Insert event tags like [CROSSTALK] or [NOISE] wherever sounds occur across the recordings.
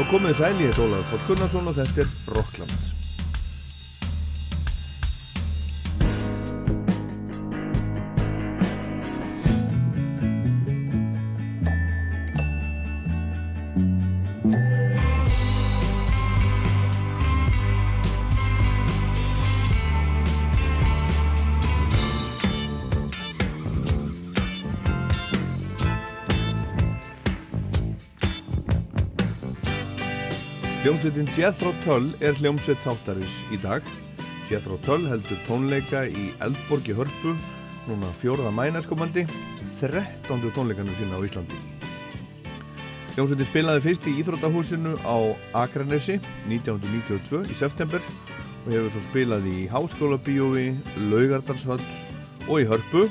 Já, komið sæl, ég heit Ólafur Póll Gunnarsson og þetta er Rockland. Hljómsveitin Jethro Tull er hljómsveit þáttarins í dag. Jethro Tull heldur tónleika í Eldborgi Hörpu, núna fjóraða mænaskomandi, 13. tónleikanum sína á Íslandi. Hljómsveitin spilaði fyrst í Íþróttahúsinu á Akranesi 1992 í september og hefur svo spilað í Háskóla Bíói, Laugardalshöll og í Hörpu.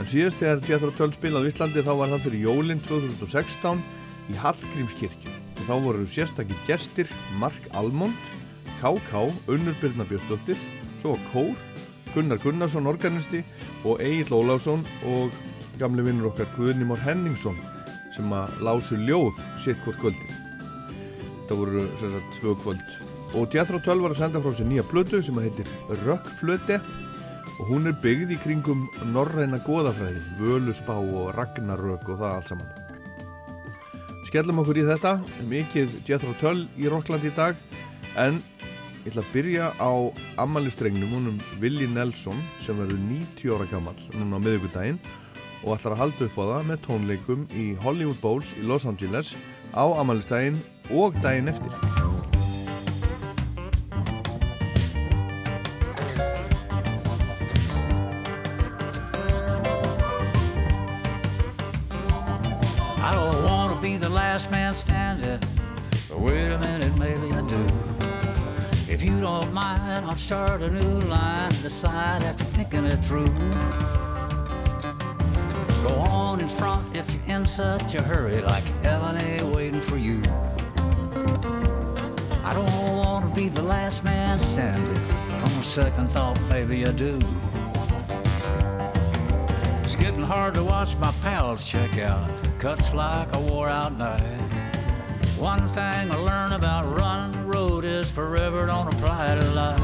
En síðast þegar Jethro Tull spilaði á Íslandi þá var það fyrir jólinn 2016 í Hallgrímskirkju þá voru sérstakir gestir Mark Almond, K.K. Unnur Birna Björnsdóttir, svo Kór, Gunnar Gunnarsson organisti og Egil Óláfsson og gamle vinnur okkar Guðnimór Henningsson sem að lásu ljóð sitt hvort kvöldi. Það voru sagt tvö kvöld. Og Jethro Tull var að senda frá sér nýja blödu sem að heitir Rökkflöte og hún er byggð í kringum norræna goðafræði, Völusbá og Ragnarök og það allt saman. Skellum okkur í þetta, mikið Jethro Tull í Rockland í dag en ég ætla að byrja á ammælistrengnum húnum Willi Nelson sem verður 90 ára gammal núna á miðugudaginn og ætlar að halda upp á það með tónleikum í Hollywood Bowl í Los Angeles á ammælistaginn og daginn eftir. Last man standing, but wait a minute, maybe I do. If you don't mind, I'll start a new line and decide after thinking it through. Go on in front if you're in such a hurry, like heaven ain't waiting for you. I don't want to be the last man standing. On second thought, maybe I do. It's getting hard to watch my pals check out. Cuts like a wore out night. One thing I learned about running the road is forever don't apply to life.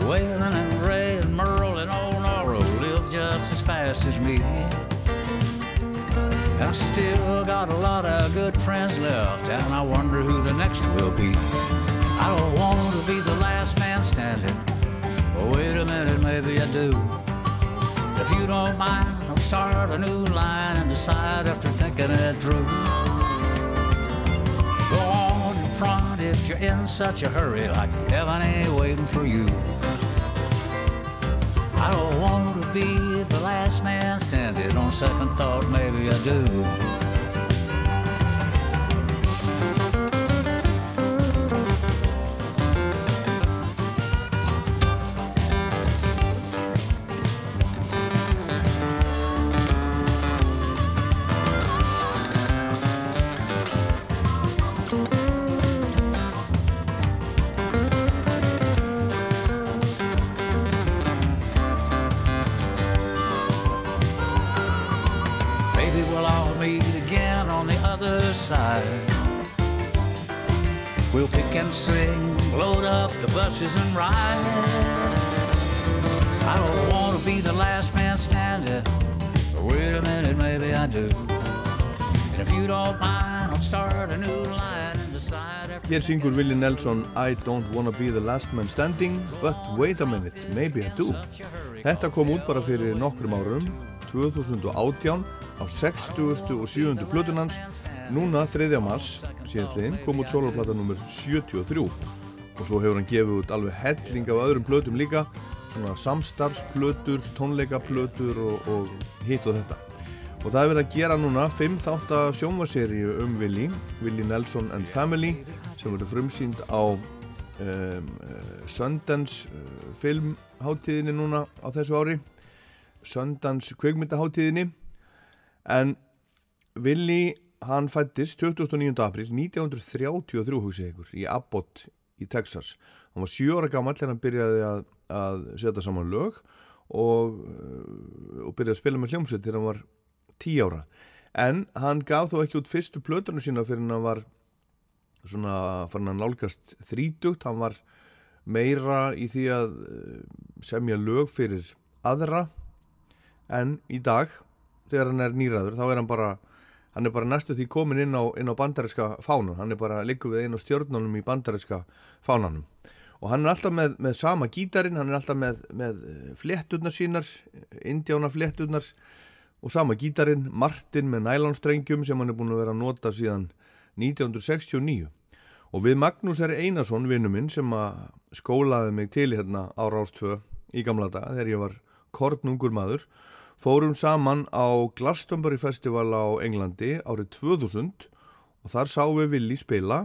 Waylon and Ray and Merle and old Norro live just as fast as me. I still got a lot of good friends left, and I wonder who the next will be. I don't want to be the last man standing. But wait a minute, maybe I do. If you don't mind, I'll start a new line and decide after thinking it through. Go on in front if you're in such a hurry, like heaven ain't waiting for you. I don't want to be the last man standing. On second thought, maybe I do. Hér syngur Willi Nelson I don't wanna be the last man standing but wait a minute, maybe I do. Þetta kom út bara fyrir nokkrum árum 2018 á 60. og 7. plutunans núna 3. mars síðastliðin kom út soloplata nr. 73 og svo hefur hann gefið út alveg helling af öðrum plötum líka svona samstarfsplötur, tónleikaplötur og, og hitt og þetta og það er verið að gera núna 5 þáttar sjónvaseríu um Willi Willi Nelson and Family sem verður frumsýnd á um, Sundance uh, filmháttíðinni núna á þessu ári Sundance kveikmyndaháttíðinni en Willi hann fættist 29. april 1933 hugsið ykkur í Abbott í Texas hann var 7 ára gammal þegar hann byrjaði að, að setja saman lög og, uh, og byrjaði að spila með hljómsveit þegar hann var 10 ára. En hann gaf þó ekki út fyrstu plötunum sína fyrir hann var svona fann hann nálgast þrítugt, hann var meira í því að eh, semja lög fyrir aðra. En í dag þegar hann er nýraður þá er hann bara hann er bara næstu því komin inn á, inn á bandariska fánun, hann er bara líku við einu stjórnunum í bandariska fánanum. Og hann er alltaf með, með sama gítarin, hann er alltaf með, með fletturnar sínar, indjána fletturnar og sama gítarin, Martin með nælánstrengjum sem hann er búin að vera að nota síðan 1969 og við Magnús er Einarsson vinnu minn sem að skólaði mig til hérna á Rástfö í gamla dag þegar ég var kortnungur maður fórum saman á Glastonbury Festival á Englandi árið 2000 og þar sáum við Willi spila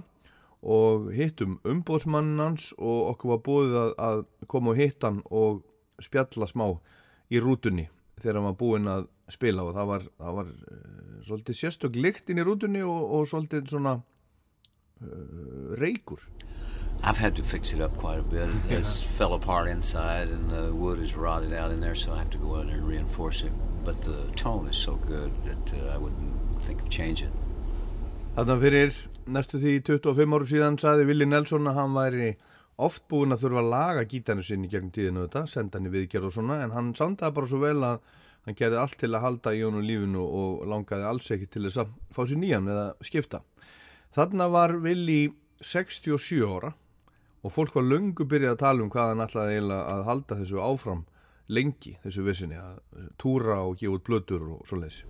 og hittum umbóðsmannans og okkur var búið að, að koma og hitta hann og spjalla smá í rútunni þegar hann var búinn að spila og það var, það var uh, svolítið sérstök lykt inn í rútunni og, og svolítið svona uh, reykur I've had to fix it up quite a bit. It has fell apart inside and the wood is rotted out in there so I have to go in there and reinforce it. But the tone is so good that uh, I wouldn't think of changing. Þannig fyrir næstu því 25 áru síðan saði Vili Nelson að hann væri oft búin að þurfa að laga gítarnu sinni gegnum tíðinu þetta, senda hann í viðgerð og svona en hann samtaði bara svo vel að hann gerði allt til að halda í honum lífinu og langaði alls ekki til þess að fá sér nýjan eða skipta. Þannig var Vili 67 ára og fólk var lungu byrjað að tala um hvað hann ætlaði eiginlega að halda þessu áfram lengi, þessu vissinni að túra og gefa út blötur og svo leiðis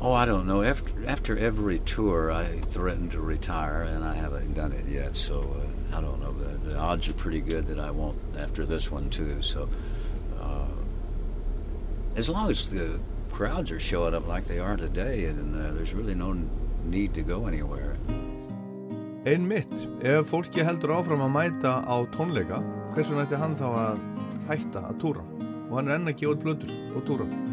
Oh, I don't know. After, after every tour, I threatened to retire, and I haven't done it yet. So uh, I don't know. The, the odds are pretty good that I won't after this one too. So uh, as long as the crowds are showing up like they are today, and uh, there's really no need to go anywhere. Einmitt, ef fólki heldur áfram að mæta á tónleika, hversu nætti hann þá að hætta að túra? Og hann er enn að gefa út blöður og túra.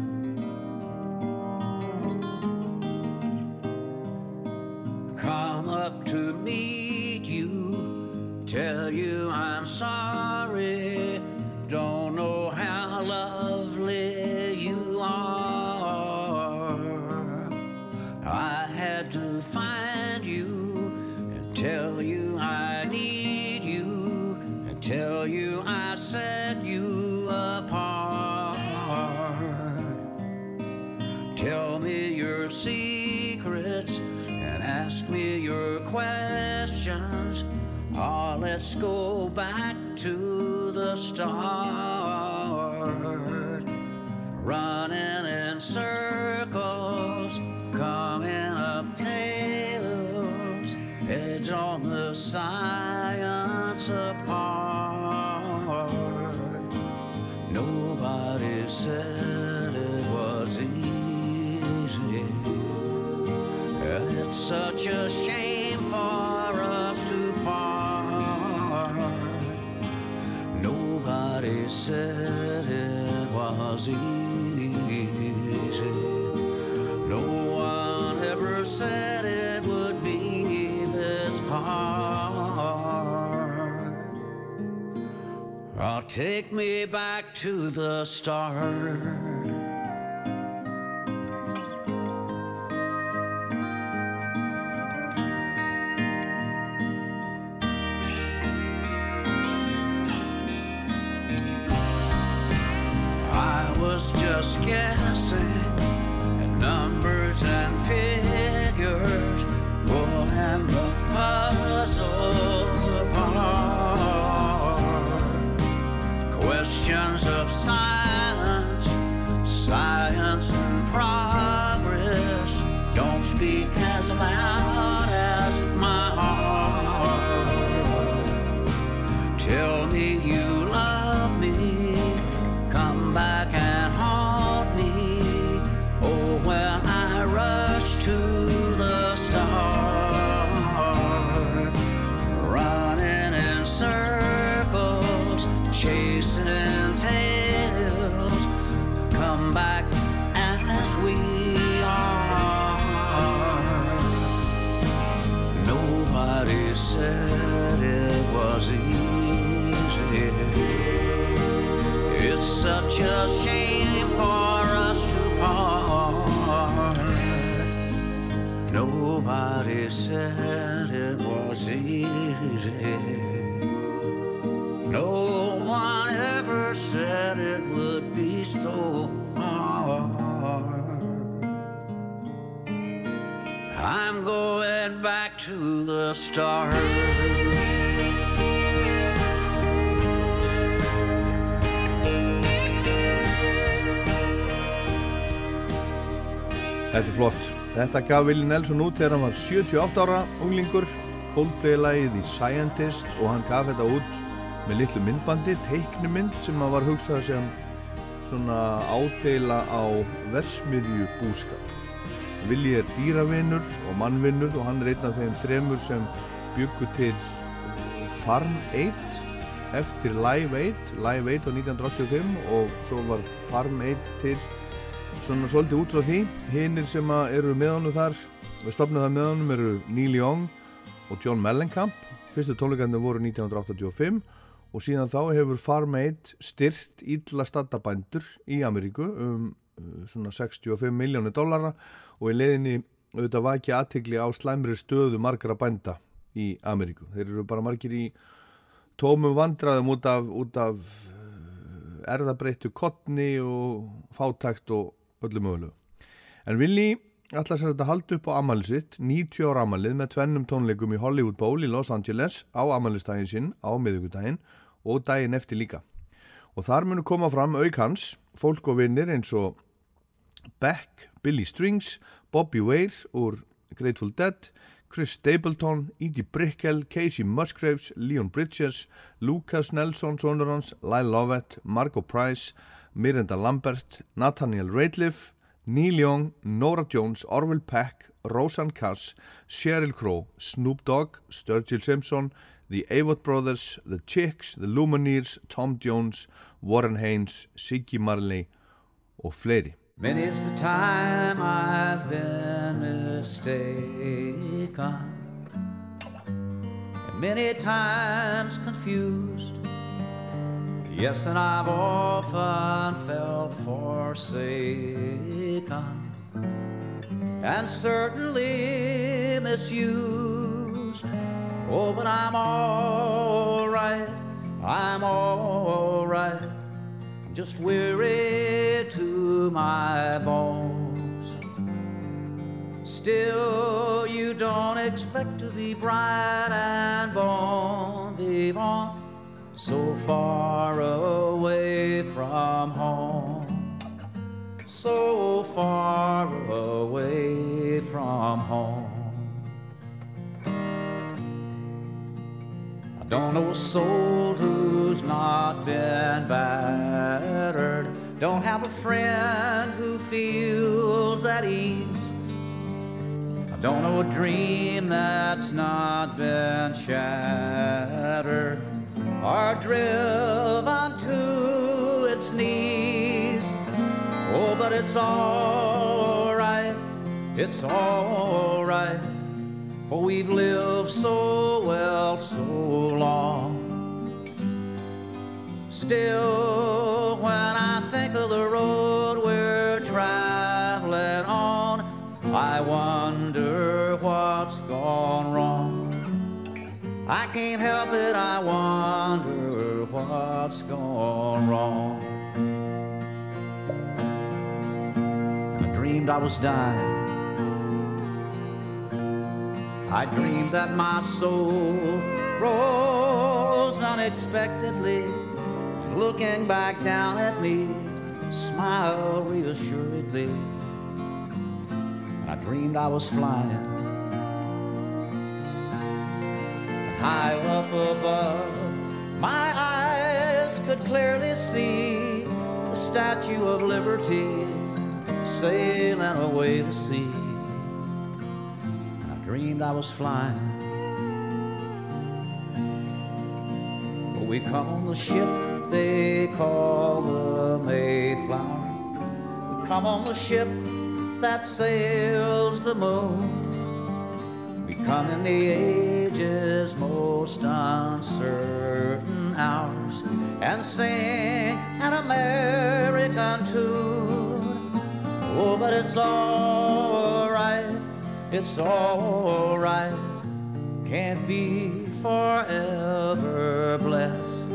Take me back to the start. I was just guessing I'm going back to the start. Þetta er flott. Þetta gaf Willi Nelson út þegar hann var 78 ára unglingur, Coldplay-lægið í Scientist og hann gaf þetta út með litlu myndbandi, teiknumynd sem hann var hugsað sem svona ádeila á versmiðju búskap. Willi er dýravinnur og mannvinnur og hann er einn af þeim þremur sem byggur til Farm 8 eftir Live 8, Live 8 á 1985 og svo var Farm 8 til svona svolítið út frá því. Hinnir sem eru með honum þar stopnum það með honum eru Neil Young og John Mellencamp. Fyrstu tónleikandi voru 1985 og síðan þá hefur Farm Aid styrt ílla stadabændur í Ameríku um uh, svona 65 miljónir dollara og í leðinni auðvitað vaki aðtegli á slæmri stöðu margara bænda í Ameríku þeir eru bara margir í tómum vandraðum út af, af uh, erðabreittu kottni og fátækt og öllu mögulegu. En Willi ætla sér að halda upp á amalið sitt, 90 ára amalið með tvennum tónleikum í Hollywood Bowl í Los Angeles á amalistægin sinn á miðugudaginn og daginn eftir líka. Og þar munu koma fram auk hans, fólk og vinnir eins og Beck, Billy Strings, Bobby Weir úr Grateful Dead, Chris Stapleton, Edie Brickell, Casey Musgraves, Leon Bridges, Lucas Nelson, sonur hans, Lyle Lovett, Margo Price, Miranda Lambert, Nathaniel Rateliff, Neil Young, Nora Jones, Orville Peck, Roseanne Cass, Sheryl Crow, Snoop Dogg, Sturgill Simpson, The Avett Brothers, The Chicks, The Lumineers, Tom Jones, Warren Haynes, Siggy Marley og fleiri. Many's the time I've been mistaken and many times confused Yes, and I've often felt forsaken and certainly misused. Oh, but I'm all right, I'm all right. I'm just weary to my bones. Still, you don't expect to be bright and bon vivant so far away from home, so far away from home. Don't know a soul who's not been battered, don't have a friend who feels at ease. I don't know a dream that's not been shattered are driven to its knees. Oh, but it's all right, it's all right, for we've lived so well so long. Still, when I think of the road we're traveling on, I wonder what's gone wrong. I can't help it, I wonder what's gone wrong. I dreamed I was dying. I dreamed that my soul rose unexpectedly, looking back down at me, smiled reassuredly. I dreamed I was flying high up above. My eyes could clearly see the Statue of Liberty sailing away to sea. Dreamed I was flying. But we come on the ship they call the Mayflower. We come on the ship that sails the moon. We come in the age's most uncertain hours and sing an American tune. Oh, but it's all it's alright. Can't be forever blessed.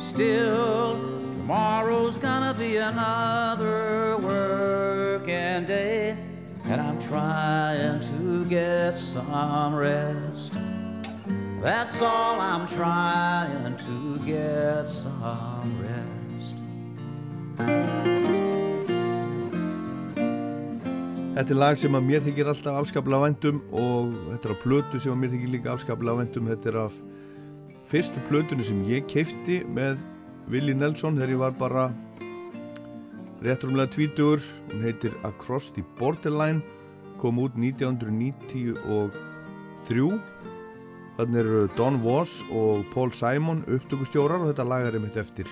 Still, tomorrow's gonna be another working day, and I'm trying to get some rest. That's all I'm trying to get some rest. Þetta er lag sem að mér þykir alltaf afskaplega vendum og þetta er á plötu sem að mér þykir líka afskaplega vendum. Þetta er af fyrstu plötunni sem ég keipti með Willi Nelson þegar ég var bara réttrumlega tvítur. Hún heitir Across the Borderline, kom út 1993. Þannig eru Don Was og Paul Simon upptökustjórar og þetta lag er einmitt eftir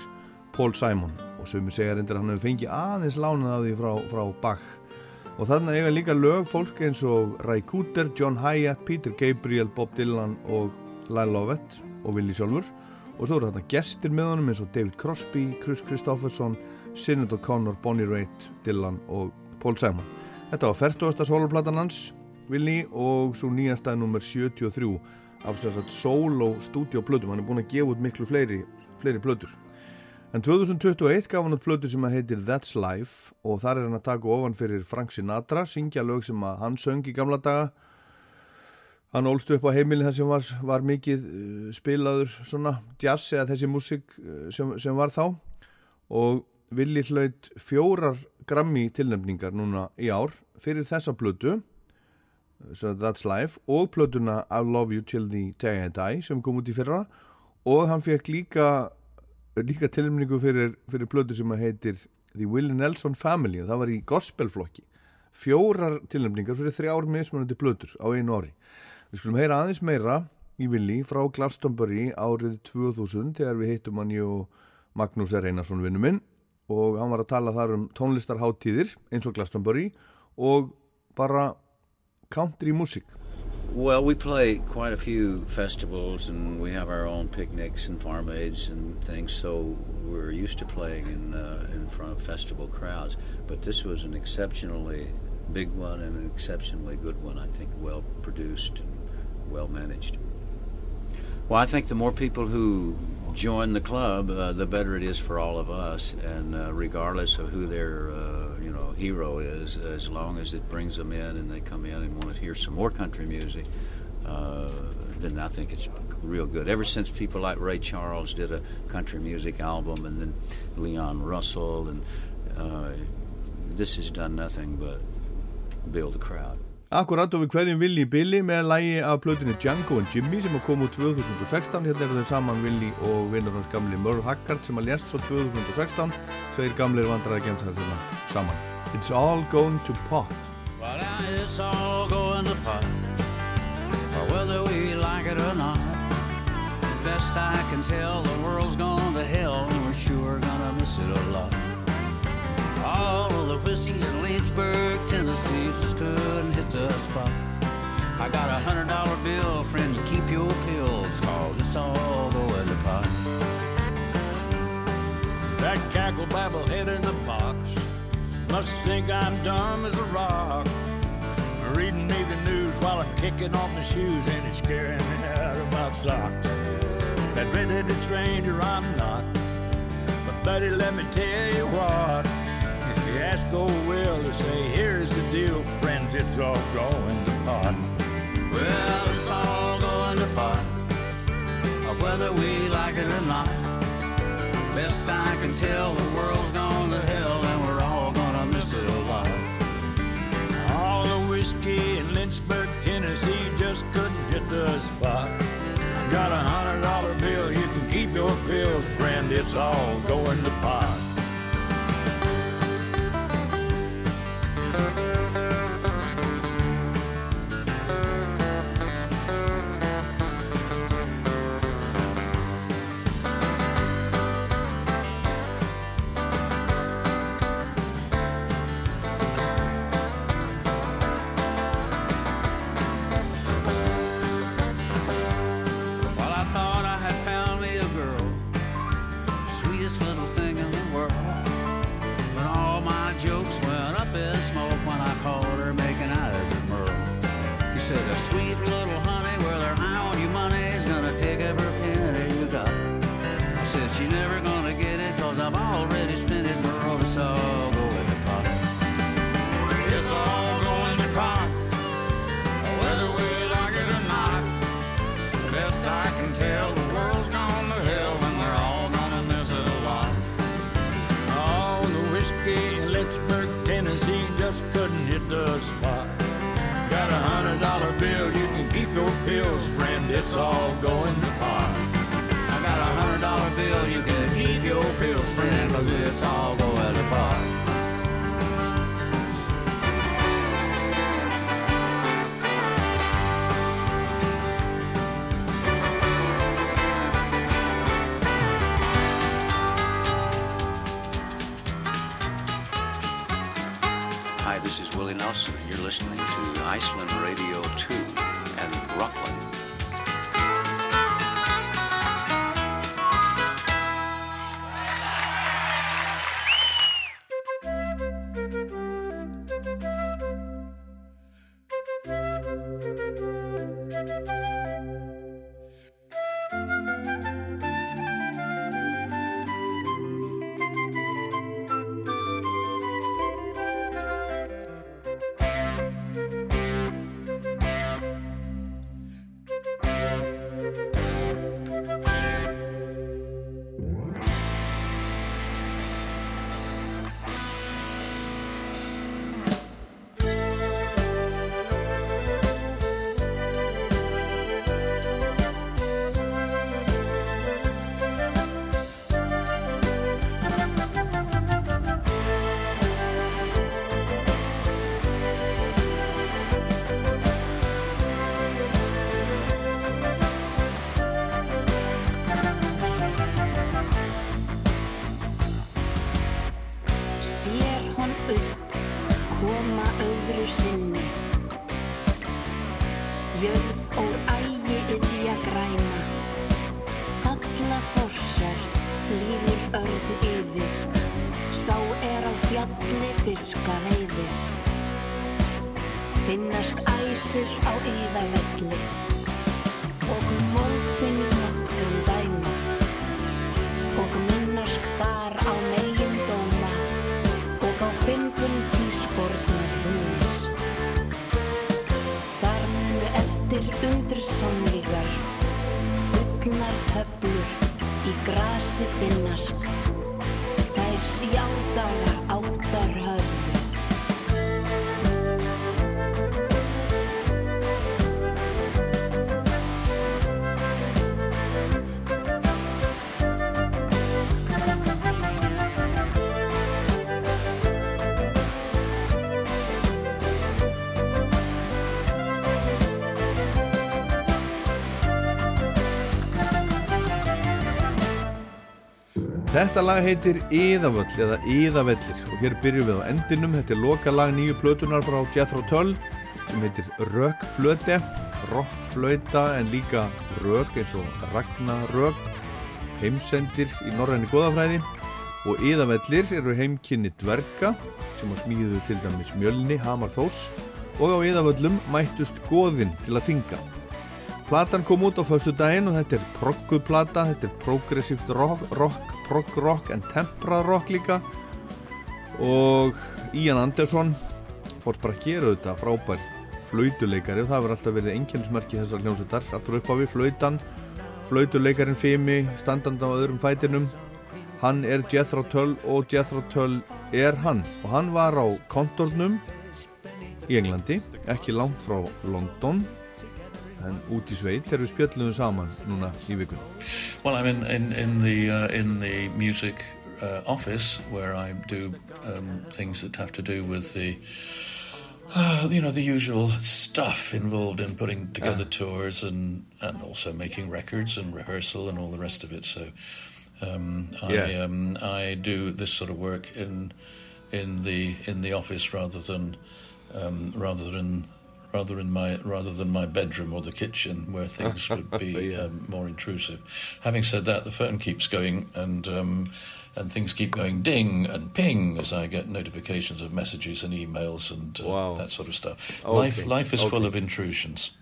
Paul Simon og sem segja reyndir að hann hefur fengið aðeins lánað af því frá, frá Bach Og þarna eiga líka lög fólk eins og Ray Cooter, John Hyatt, Peter Gabriel, Bob Dylan og Lyle Lovett og Willi sjálfur. Og svo eru þarna gestir með honum eins og David Crosby, Chris Christopherson, Sinead O'Connor, Bonnie Raitt, Dylan og Paul Simon. Þetta var 40. soloplatan hans, Willi, og svo nýjastæði nummer 73 af sérstaklega solo studio plötum. Hann er búin að gefa út miklu fleiri, fleiri plötur. En 2021 gaf hann út plötu sem að heitir That's Life og þar er hann að taka ofan fyrir Frank Sinatra, syngja lög sem að hann söng í gamla daga. Hann ólst upp á heimilin þar sem var, var mikið uh, spilaður svona jazz eða þessi músik uh, sem, sem var þá og Willi hlaut fjórar grammi tilnefningar núna í ár fyrir þessa plötu, so That's Life og plötuna I Love You Till the Day I Die sem kom út í fyrra og hann fekk líka líka tilmningu fyrir, fyrir plötu sem að heitir The Willie Nelson Family og það var í gospelflokki. Fjórar tilnefningar fyrir þrjár mismunandi plötur á einu orri við skulum heyra aðeins meira í Willi frá Glastonbury árið 2000 þegar við heitum hann og Magnús R. Einarsson vinnu minn og hann var að tala þar um tónlistarháttíðir eins og Glastonbury og bara country músík Well, we play quite a few festivals, and we have our own picnics and farm aids and things. So we're used to playing in uh, in front of festival crowds. But this was an exceptionally big one and an exceptionally good one. I think well produced and well managed. Well, I think the more people who join the club, uh, the better it is for all of us, and uh, regardless of who their uh, know hero is, as long as it brings them in and they come in and want to hear some more country music, uh, then I think it's real good. Ever since people like Ray Charles did a country music album, and then Leon Russell, and uh, this has done nothing but build a crowd. Akkurat og við hverjum Willi Billy með lægi af plötunni Django and Jimmy sem kom úr 2016 hérna eru þau saman Willi og vinnur hans gamli Merle Haggard sem að lést svo 2016 tveir gamlir vandrar að gemsa þetta saman. It's all going to pot. Well it's all going to pot. Whether we like it or not Best I can tell hundred dollar bill, friend, you keep your pills, cause it's all going to pot. That cackle babble head in the box must think I'm dumb as a rock. Reading me the news while I'm kicking off my shoes and it's scaring me out of my socks. That red-headed stranger I'm not, but buddy, let me tell you what. If you ask old Will to say, here's the deal, friends, it's all going to pot. Well, it's all going to pot, whether we like it or not. Best I can tell, the world's gone to hell and we're all gonna miss it a lot. All the whiskey in Lynchburg, Tennessee just couldn't hit the spot. I got a hundred dollar bill, you can keep your pills, friend, it's all going to pot. Bill, you can keep your pills, friend, it's all going to pot. I got a hundred dollar bill, you can keep your pills, friend, cause it's all going listening to Iceland Radio 2 and Rockland. Þetta lag heitir Íðavöll eða Íðavellir og hér byrjum við á endinum. Þetta er loka lag nýju plötunar frá Jethro Tull sem heitir Rökkflöte, rockflöta en líka rök eins og Ragnarök, heimsendir í norræni goðafræði og Íðavellir eru heimkynni dverga sem á smíðu til dæmis Mjölni, Hamar Þós og á Íðavöllum mættust goðin til að þinga. Platan kom út á föstu daginn og þetta er progguð plata, þetta er progressíft rock, rock, prog rock en temprað rock líka. Og Ian Anderson fór bara að gera þetta frábær flautuleikari og það verður alltaf verið einnkjörnsmerki þessar hljómsveitar, alltaf upp á við flautan, flautuleikarin Fimi, standand á öðrum fætinum, hann er Jethro Tull og Jethro Tull er hann. Og hann var á kontornum í Englandi, ekki langt frá London en út í sveit þegar við spjöllum saman núna í vikun Well, I'm in in in the uh, in the music uh, office where I do um, things that have to do with the. Uh, you know the usual stuff involved in putting together tours and and also making records and rehearsal and all the rest of it. So um, I Yeah. um, I do this sort of work in in the in the office rather than um, rather than rather in my rather than my bedroom or the kitchen where things would [LAUGHS] be Yeah. um, more intrusive. Having said that, the phone keeps going and um, and things keep going ding and ping as I get notifications of messages and emails and uh, Wow. that sort of stuff. Okay, Life life is full of intrusions.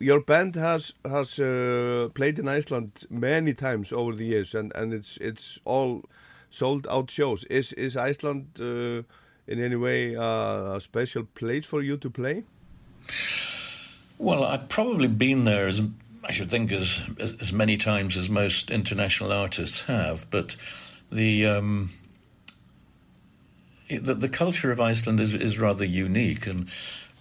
your band has has uh, played in Iceland many times over the years, and and it's it's all sold out shows. Is is Iceland uh, in any way uh, a special place for you to play? Well, I've probably been there as I should think as as, many times as most international artists have, but the um, the, the culture of Iceland is is rather unique, and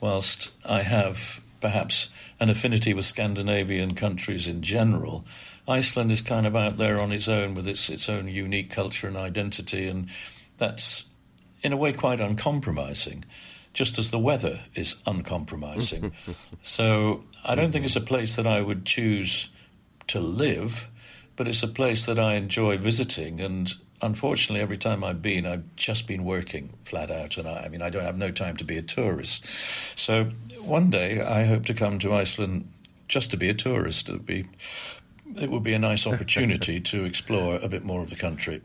whilst I have perhaps an affinity with Scandinavian countries in general, Iceland is kind of out there on its own with its its own unique culture and identity, and that's in a way quite uncompromising just as the weather is uncompromising. [LAUGHS] so I don't think it's a place that I would choose to live, but it's a place that I enjoy visiting. And unfortunately, every time I've been, I've just been working flat out. And I, I mean, I don't have no time to be a tourist. So one day I hope to come to Iceland just to be a tourist. It would be, it would be a nice [LAUGHS] opportunity to explore a bit more of the country.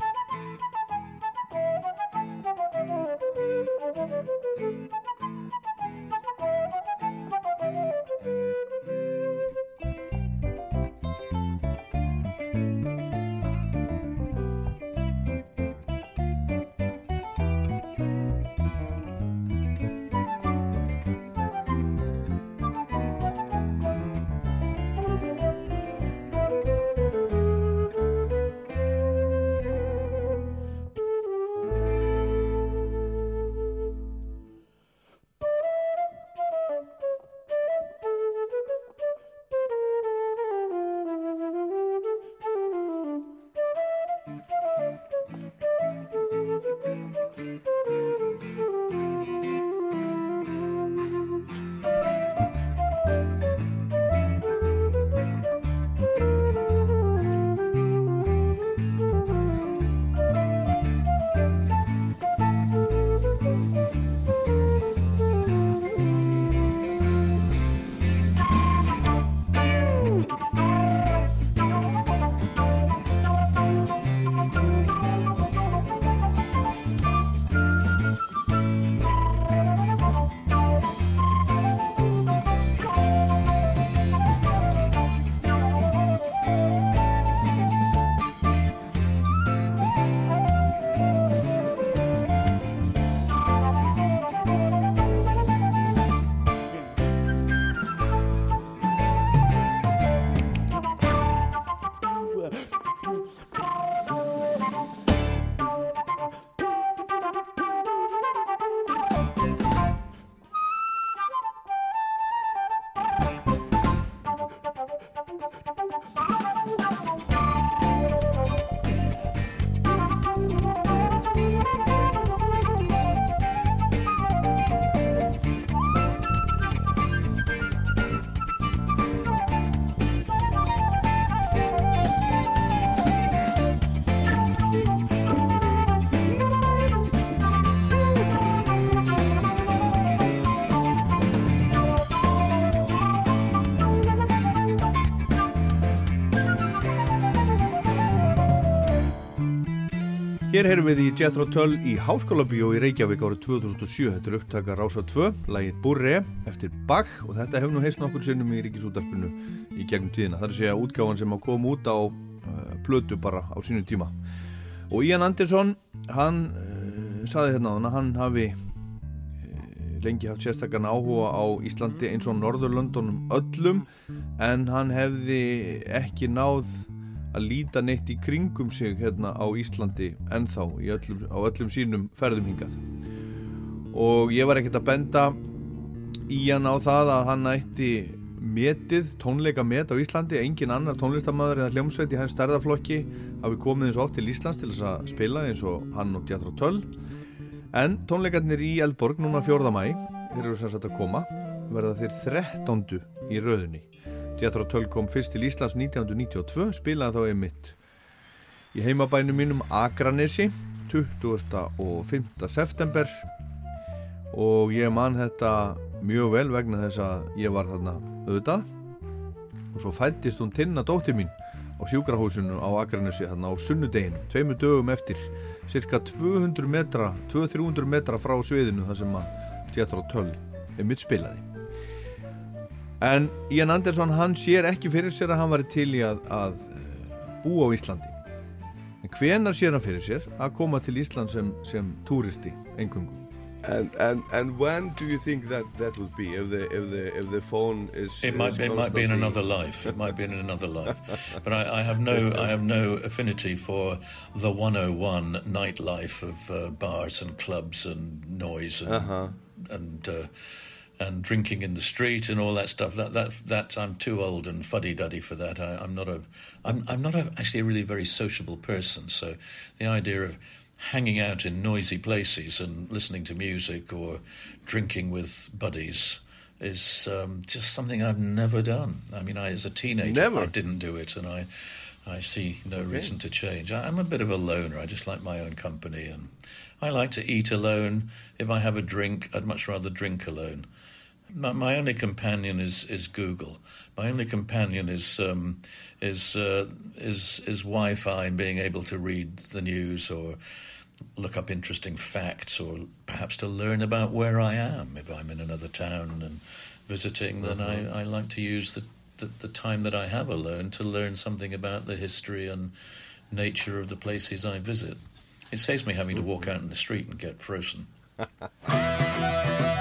Hér heyrðum við í Jethro Tull í Háskóla Bíó í Reykjavík árið 2007. Þetta er upptaka Rása 2, lægið Burre eftir Bach og þetta hefur nú heist nokkur sinnum í Ríkisútarpinu í gegnum tíðina. Það er að segja útgáfan sem að koma út á uh, plötu bara á sínu tíma. Og Ian Anderson, hann uh, saði hérna á hann að hann hafi uh, lengi haft sérstakarn áhuga á Íslandi eins og Norðurlöndunum öllum en hann hefði ekki náð að líta neitt í kringum sig hérna á Íslandi ennþá öllum, á öllum sínum ferðum hingað og ég var ekkert að benda í hann á það að hann ætti metið, tónleika met á Íslandi engin annar tónlistamæður eða hljómsveit í hans stærðaflokki hafi komið eins og oft til Íslands til þess að spila eins og hann og Djadró Töll en tónleikarnir í Eldborg núna 4. mæ þeir eru sem sagt að koma verða þeir 13. í rauðinni Jethro Tull kom fyrst til Íslands 1992, spilaði þá einmitt í heimabænum mínum Akranesi 20. og 5. september og ég man þetta mjög vel vegna þess að ég var þarna auðvitað og svo fættist hún tinna dóttir mín á sjúkrahúsinu á Akranesi þarna á sunnudeginu, tveimu dögum eftir cirka 200 metra 200-300 metra frá sviðinu þar sem að Jethro Tull einmitt spilaði En Ian Anderson hann sér ekki fyrir sér að hann var til í að, að eh, búa á Íslandi. En hvenar sér hann fyrir sér að koma til Ísland sem, sem túristi engungu? And and and when do you think that that would be if the if the if the phone is? It might is it might be in another life. It might be in another life. But I, I have no I have no affinity for the 101 nightlife of uh, bars and clubs and noise and and uh, and drinking in the street and all that stuff. That that that I'm too old and fuddy duddy for that. I, I'm not a I'm I'm not a, actually a really very sociable person. So the idea of hanging out in noisy places and listening to music or drinking with buddies is um, just something I've never done. I mean, I, as a teenager, Never? I didn't do it, and I, I see no reason to change. I, I'm a bit of a loner. I just like my own company, and I like to eat alone. If I have a drink, I'd much rather drink alone. My, my only companion is, is Google. My only companion is um, is uh, is is Wi-Fi and being able to read the news or look up interesting facts or perhaps to learn about where I am. If I'm in another town and visiting, then I, I like to use the, the the time that I have alone to learn something about the history and nature of the places I visit. It saves me having to walk out in the street and get frozen. [LAUGHS]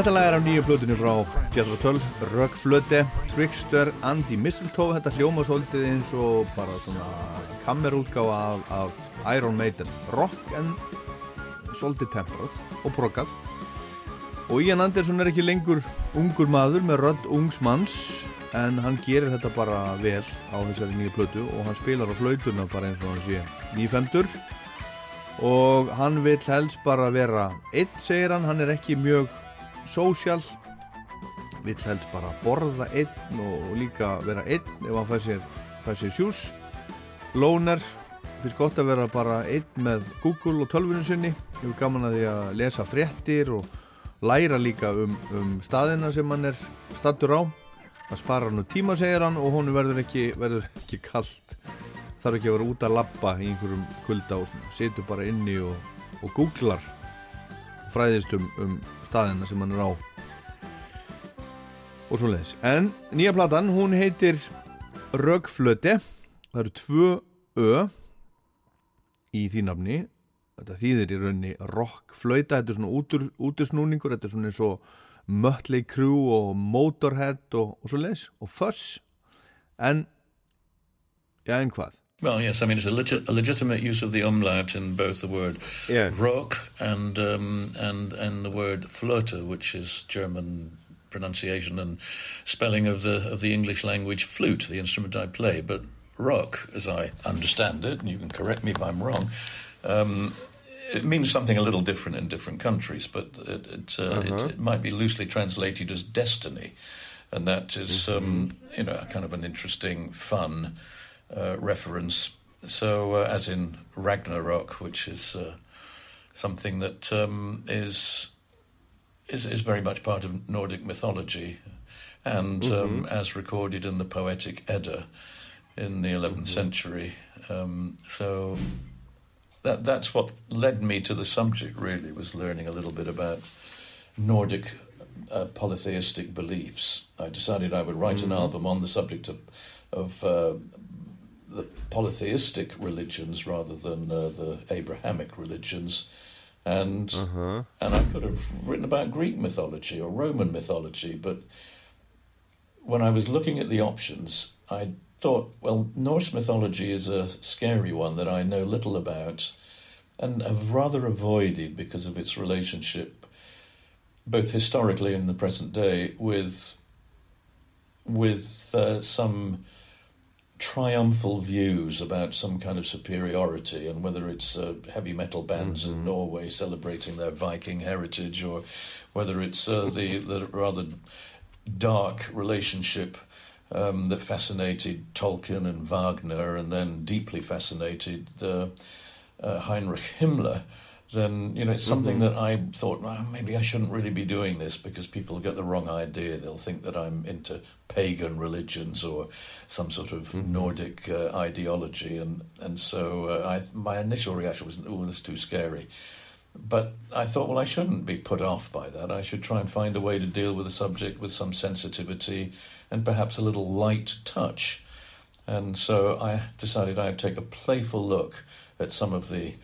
Þetta lag er af nýju plötunni frá Jethro Tull, Röggflöte, Trickster, Andy Mistletoe. Þetta hljóma svolítið eins og bara svona kammerútgáfa af, af Iron Maiden. Rock en svolítið temprað og brokkað. Og Ian Anderson er ekki lengur ungur maður með rödd ungs manns en hann gerir þetta bara vel á þessari nýju plötu og hann spilar á flautuna bara eins og hann sé nýfemdur og hann vil helst bara vera einn, segir hann, hann er ekki mjög sósjál vill helst bara borða einn og líka vera einn ef hann fær sér, sér sjús Lóner. Finnst gott að vera bara einn með Google og tölvunum sinni. Hefur gaman að því að lesa fréttir og læra líka um, um staðina sem hann er stattur á. Það spara hann úr tíma segir hann og honum verður ekki, verður ekki kallt þarf ekki að vera út að labba í einhverjum kulda og situr bara inni og, og googlar fræðist um, um staðina sem hann er á. Og svo leiðis en nýja platan, hún heitir Röggflöte það eru tvö ö í því nafni. Þetta þýðir í raunni rockflöita þetta er svona útur, útursnúningur þetta er svona eins og Mötley Crüe og Motorhead og, og svo leiðis og Fuss en já en hvað Well, yes, I mean it's a, legit, a legitimate use of the umlaut in both the word Yeah. rock and um, and and the word flote, which is German pronunciation and spelling of the of the English language flute, the instrument I play. But rock, as I understand it, and you can correct me if I'm wrong, um, it means something a little different in different countries, but it, it, uh, it, it might be loosely translated as destiny, and that is, um, you know, kind of an interesting, fun reference. So, uh, as in Ragnarok, which is uh, something that um, is is is very much part of Nordic mythology, and um, as recorded in the poetic Edda in the 11th century. Um, so that that's what led me to the subject. Really, was learning a little bit about Nordic uh, polytheistic beliefs. I decided I would write an album on the subject of of uh, the polytheistic religions rather than uh, the Abrahamic religions. And and I could have written about Greek mythology or Roman mythology, but when I was looking at the options, I thought, well, Norse mythology is a scary one that I know little about and have rather avoided because of its relationship, both historically and in the present day, with with uh, some triumphal views about some kind of superiority and whether it's uh, heavy metal bands in Norway celebrating their Viking heritage or whether it's uh, the, [LAUGHS] the rather dark relationship um, that fascinated Tolkien and Wagner and then deeply fascinated uh, uh, Heinrich Himmler, then you know it's something that I thought "Ah, maybe I shouldn't really be doing this because people get the wrong idea. They'll think that I'm into pagan religions or some sort of Nordic uh, ideology, and and so uh, I my initial reaction was, "Oh, that's too scary." But I thought, well, I shouldn't be put off by that. I should try and find a way to deal with the subject with some sensitivity and perhaps a little light touch. And so I decided I'd take a playful look at some of the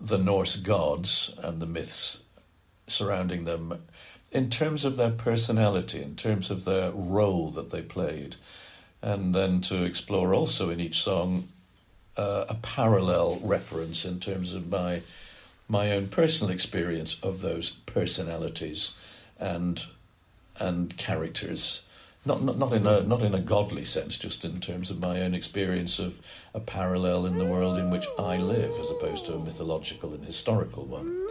the Norse gods and the myths surrounding them in terms of their personality, in terms of their role that they played, and then to explore also in each song uh, a parallel reference in terms of my my own personal experience of those personalities and and characters. Not, not not in a not in a godly sense, just in terms of my own experience of a parallel in the world in which I live, as opposed to a mythological and historical one.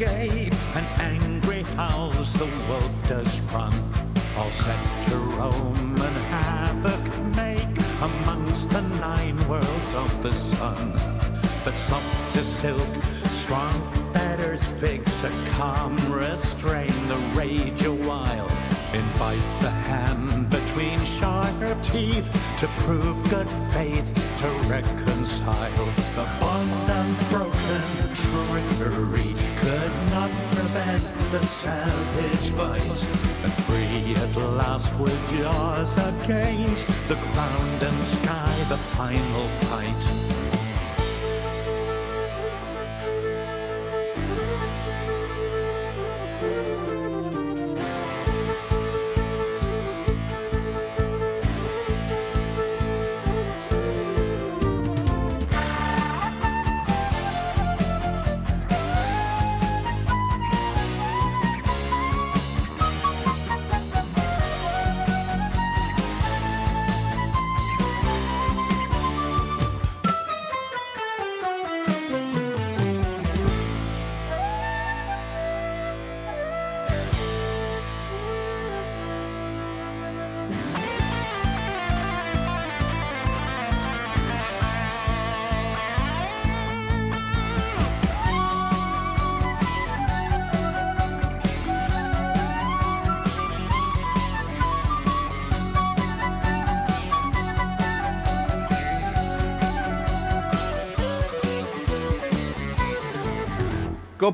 Agape and angry howls the wolf does run. All set to roam and havoc make amongst the nine worlds of the sun. But soft as silk, strong fetters fixed to calm restrain the rage a while. Invite the hand between sharp teeth to prove good faith, with jaws against the ground and sky, the final fight.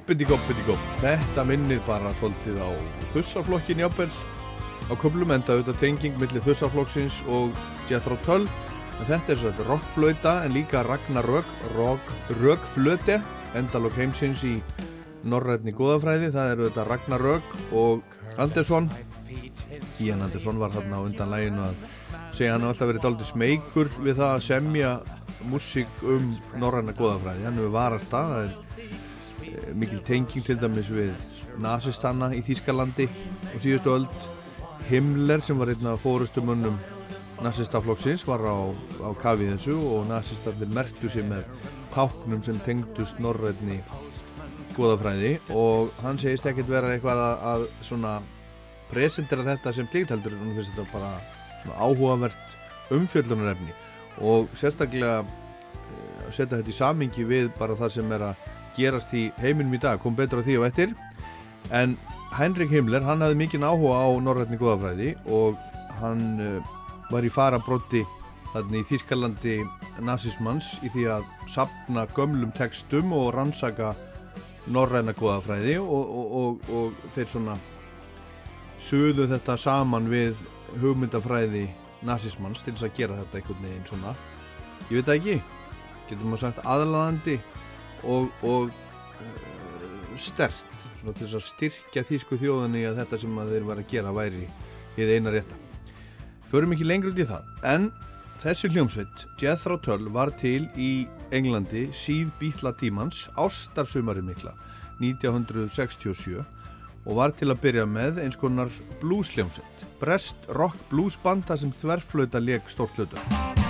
Goppiti, goppiti, gopp. Þetta minnir bara svolítið á þussaflokkin jábel á köflum enda auðvitað tenging millir þussaflokksins og Jethro Tull. En þetta er svona rockflöta en líka Ragnarök, rökflöte, endalokk heimsins í norrætni góðafræði. Það eru þetta Ragnarök og Andersson. Ian Andersson var þarna undan læginu að segja hann har alltaf verið dálítið smeykur við það að semja músík um norræna góðafræði. Hann hefur varast það, það er mikil tenging til dæmis við nazistanna í Þýskalandi og síðustu öld. Himmler sem var einn af fórustumönnum nazistaflokksins var á, á kafið þessu og nazistarnir merktu sér með táknum sem tengdust norrætni góðafræði og hann segist ekkert vera eitthvað að, að svona presentera þetta sem slíkt heldur. En hann finnst þetta bara svona áhugavert umfjöllunarefni. Og sérstaklega eh, setja þetta í samingi við bara það sem er að gerast í heiminum í dag, kom betur á því og eftir. En Heinrich Himmler hann hafði mikinn áhuga á norrætni góðafræði og hann uh, var í farabrotti þarna í Þískalandi nazismans í því að sapna gömlum textum og rannsaka norræna góðafræði og, og, og, og þeir svona sögðu þetta saman við hugmyndafræði nazismans til þess að gera þetta einhvern veginn svona. Ég veit ekki, getur maður sagt aðlaðandi og, og uh, stert svona til þess að styrkja þýsku þjóðinni að þetta sem að þeir var að gera væri í það eina rétta. Förum ekki lengur út í það en þessi hljómsveit Jethro Tull var til í Englandi síð býtla tímans ástarsumari mikla 1967 og var til að byrja með eins konar bluesljómsveit Brest rock blues banda sem þverflöta leik stórt hlutur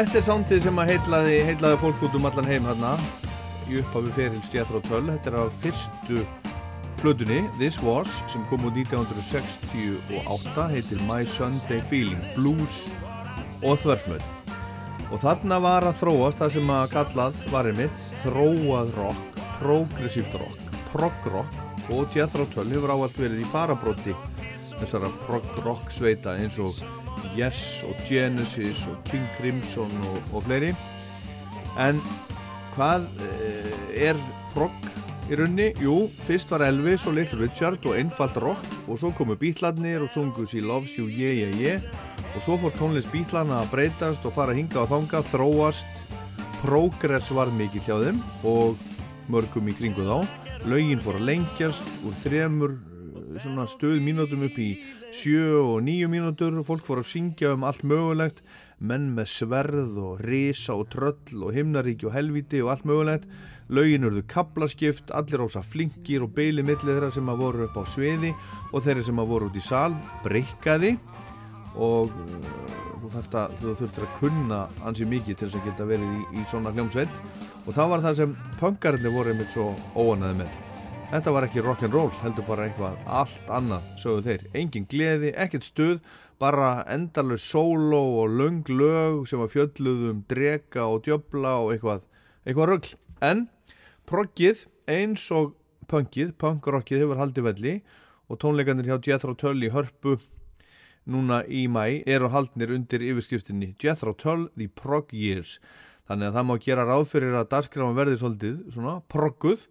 Þetta er sándið sem að heitlaði, heitlaði fólk út um allan heim hérna í upphafi ferils Jethro Tull. Þetta er af fyrstu plötunni This Was sem kom úr 1968 heitir My Sunday Feeling Blues og þverflöð. Og þarna var að þróast það sem að kallað var einmitt þróað rock, progressíft rock, prog rock og Jethro Tull hefur áallt verið í farabróti þessara prog rock sveita eins og Yes og Genesis og King Crimson og, og fleiri. En hvað eh, er prog í runni? Jú, fyrst var Elvis og Little Richard og einfalt rock og svo komu bítlarnir og sungu She Loves You, Yeah, Yeah, Yeah. Og svo fór tónlist bítlarna að breytast og fara hinga og þanga, þróast. Progress var mikið hjá þeim og mörgum í kringu þá. Lögin fór að lengjast úr þremur svona stöð mínútum upp í sjö og nýju mínútur fólk fór að syngja um allt mögulegt. Menn með sverð og risa og tröll og himnaríki og helviti og allt mögulegt. Lögin urðu kaplaskipt, allir ósa flinkir og beili millið þeirra sem að voru upp á sviði og þeirra sem að voru út í sal breykaði og að, þú þurftir að kunna ansi mikið til þess að geta verið í, í svona hljómsveit. Og það var það sem pöngarnir voru einmitt svo óanaði með Þetta var ekki rock'n'roll, heldur bara eitthvað allt annað, sögðu þeir. Engin gleði, ekkert stuð, bara endalus sóló og löng lög sem að fjölluðum drega og djöbla og eitthvað, eitthvað rögl. En proggið eins og punkið, punkrockið hefur haldið velli og tónleikandir hjá Jethro Tull í hörpu núna í mæ eru haldnir undir yfirskriftinni Jethro Tull The Prog Years. Þannig að það má gera ráð fyrir að darskráman verði svolítið svona progguð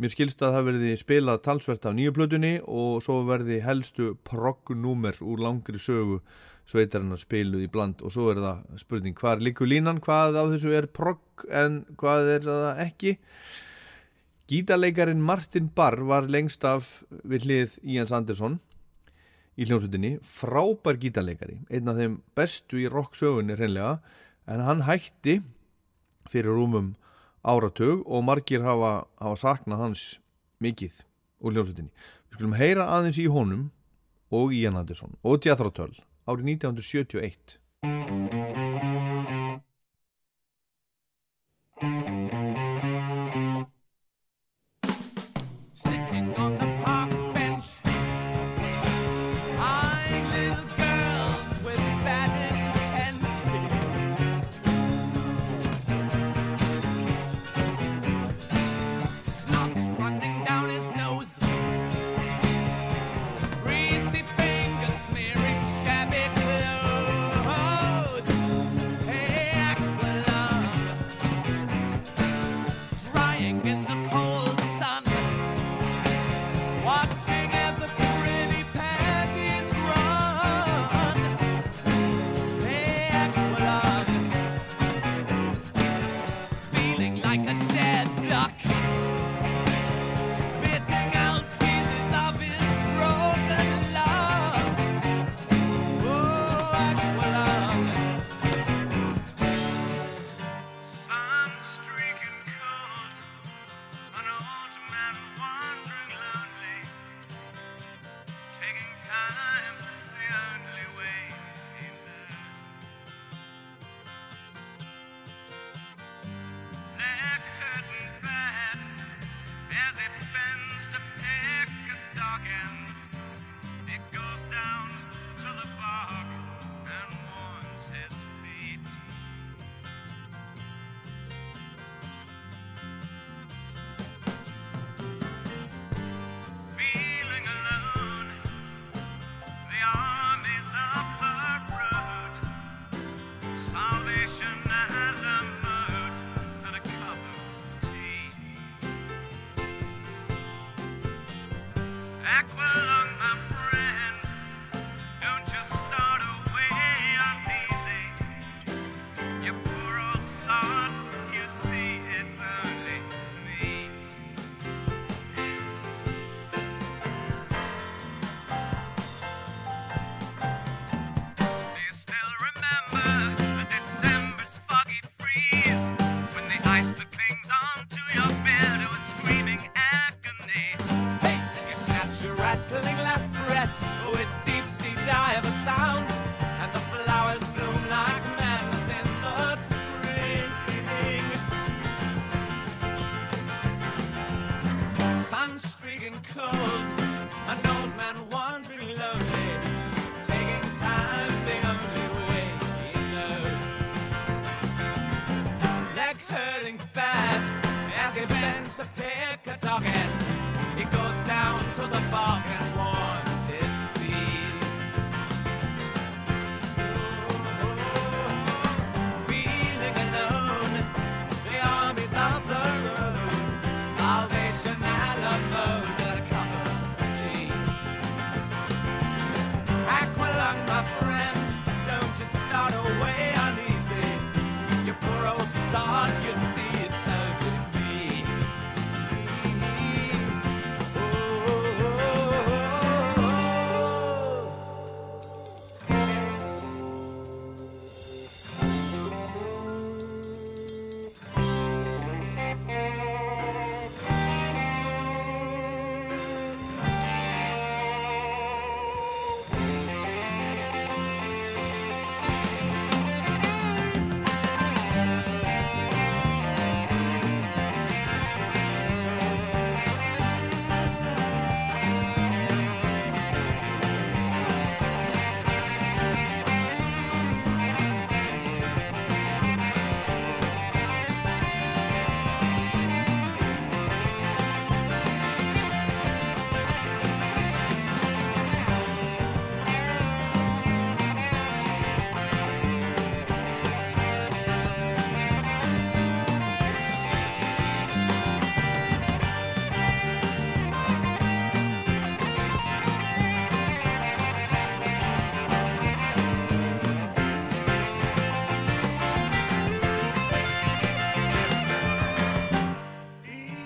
Mér skilst að það verði spilað talsvert af nýju plötunni og svo verði helstu proggnúmer úr langri sögu sveitarinnar spiluð í bland. Og svo er það spurning hvað er líku línan, hvað á þessu er progg en hvað er það ekki. Gítarleikarin Martin Barr var lengst af við hlið Íans Andersson í hljómsutinni, frábær gítarleikari, einn af þeim bestu í rocksögunni reynlega en hann hætti fyrir rúmum áratug og margir hafa, hafa saknað hans mikið úr hljómsveitinni. Við skulum heyra aðeins í honum og Ian Anderson og Jethro Tull árið 1971.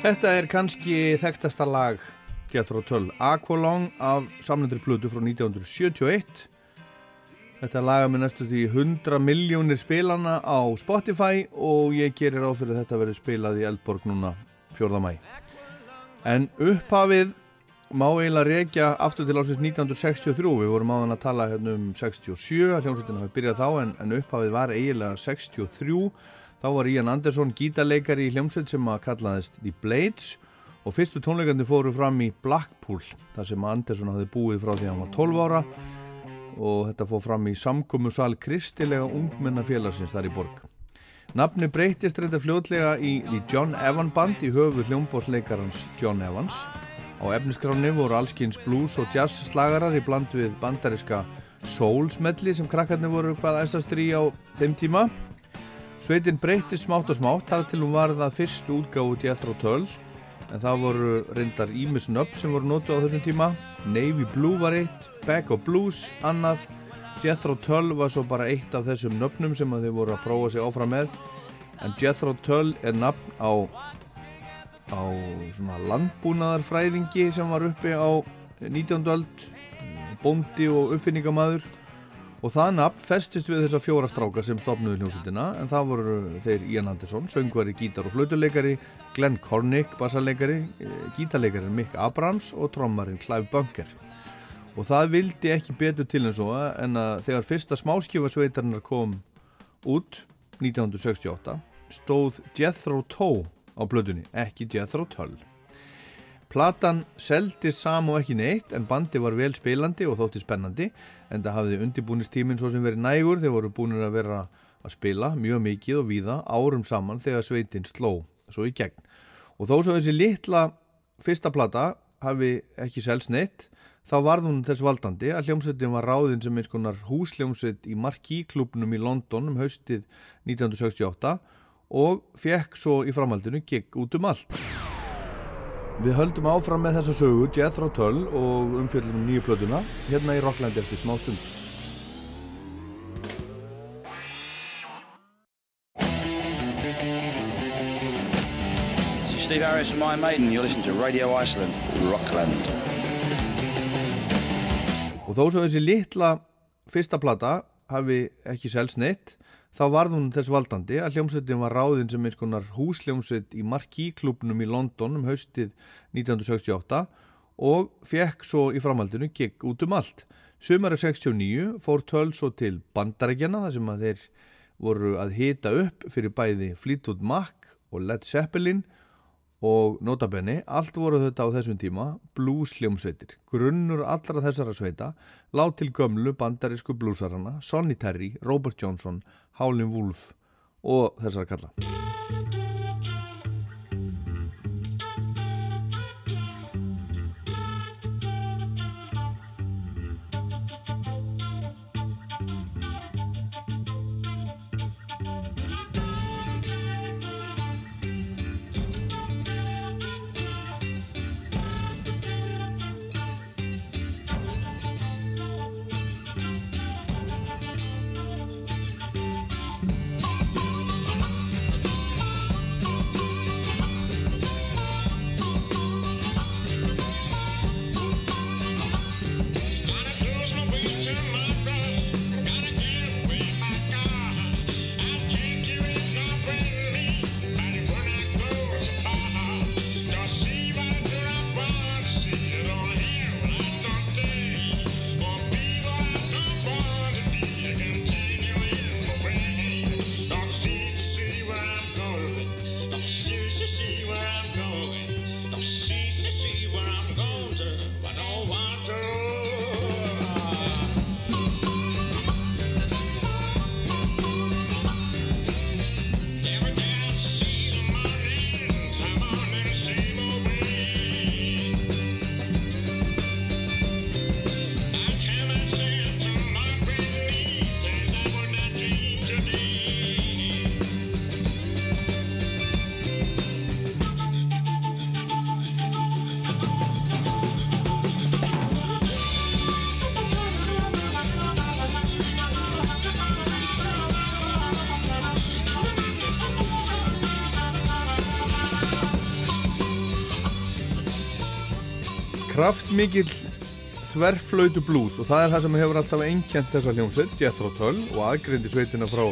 Þetta er kannski þekktasta lag Jethro Tull, Aqualong af samlendur plötu frá 1971 Þetta laga með næstu því 100 miljónir spilana á Spotify og ég gerir áfyrir þetta verið spilað í Eldborg núna 4. mæ En upphafið má eiginlega reykja aftur til ásins 1963 við vorum áðan að tala hérna um 67 hljómsveitin hafi byrjað þá en, en upphafið var eiginlega 63 þá var Ian Anderson gítarleikari í hljómsveit sem að kallaðist The Blades og fyrstu tónleikandi fóru fram í Blackpool þar sem Anderson hafði búið frá því að hann var 12 ára og þetta fór fram í samkomusal kristilega ungmennafélagsins þar í borg Nafni breytist reynda fljótlega í The John Evan Band í höfu hljómbósleikarans John Evans Á efniskráni voru allskins blues og jazz slagarar í bland við bandariska soul-smelli sem krakkarnir voru hvað æstastur í á þeim tíma. Sveitin breytist smátt og smátt þar til hún var það fyrst útgáðu Jethro Tull en það voru reyndar Ímis Nöpp sem voru nótu á þessum tíma. Navy Blue var eitt, Back of Blues annað. Jethro Tull var svo bara eitt af þessum nöfnum sem þau voru að prófa sig áfram með en Jethro Tull er nafn á á svona landbúnaðarfræðingi sem var uppi á 19. öld bóndi og uppfinningamæður og það nafn festist við þessa fjóra stráka sem stopnuði hljómsveitina en það voru þeir Ian Anderson, söngvari, gítar og flautuleikari Glenn Cornick, bassarleikari gítarleikari Mick Abrams og trommarinn Clive Bunker og það vildi ekki betur til en svo en að þegar fyrsta smáskjöfarsveitarnar kom út 1968 stóð Jethro Tull á blöðunni, ekki Jethro Tull. Platan seldist sam og ekki neitt en bandi var vel spilandi og þótti spennandi en það hafði undirbúnistíminn svo sem verið nægur þeir voru búin að vera að spila mjög mikið og víða árum saman þegar sveitinn sló svo í gegn. Og þó svo þessi litla fyrsta plata hafi ekki selst neitt þá var hún þess valdandi að hljómsveitin var ráðinn sem eins konar húsljómsveit í Marquis-klubnum í London um haustið 1968 og fekk svo í framhaldinu gig út um allt. Við höldum áfram með þessa sögu Jethro Tull og umfjöldum nýju plötuna hérna í Rockland eftir smá stund. Steve Harris from Iron Maiden. You're listening to Radio Iceland, Rockland. Og þó svo þessi litla fyrsta plata hafi ekki selst neitt þá var hún þess valdandi að hljómsveitin var ráðinn sem eins konar húsljómsveit í Marquis-klubnum í London um haustið 1968 og fekk svo í framhaldinu gig út um allt. Sumari 69 fór töl svo til bandarækjana þar sem að þeir voru að hita upp fyrir bæði Fleetwood Mac og Led Zeppelin og notabenni, allt voru þetta á þessum tíma blues hljómsveitir. Grunnur allra þessara sveita lág til gömlu bandarísku bluesarana Sonny Terry, Robert Johnson, Howlin' Wolf og þessara kalla. Kraftmikill þverflöytu blues og það er það sem hefur alltaf einkjent þessa hljómsveit, Jethro Tull og aðgreindi sveitina frá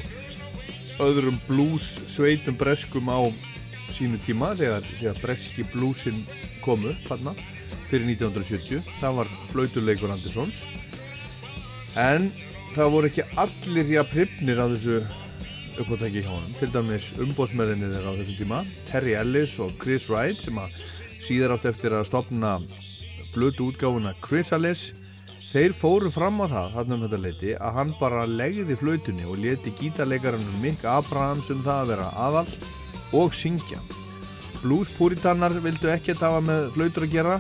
öðrum blues sveitum breskum á sínu tíma þegar, þegar breski bluesin komu þarna fyrir 1970 það var flautuleikur Andersons. En það voru ekki allir hjá prifnir á þessu uppáttæki hjá honum. Til dæmis umbósmerðinni þeirra á þessum tíma Terry Ellis og Chris Wright sem að síðar átt eftir að stopna blötu útgáfuna Chrysalis. Þeir fóru fram á það þarna um þetta leiti að hann bara legði flautunni og leti gítarleikarinn Mick Abrahams um það að vera aðal og syngja. Bluespúritannar vildu ekkert hafa með flautur að gera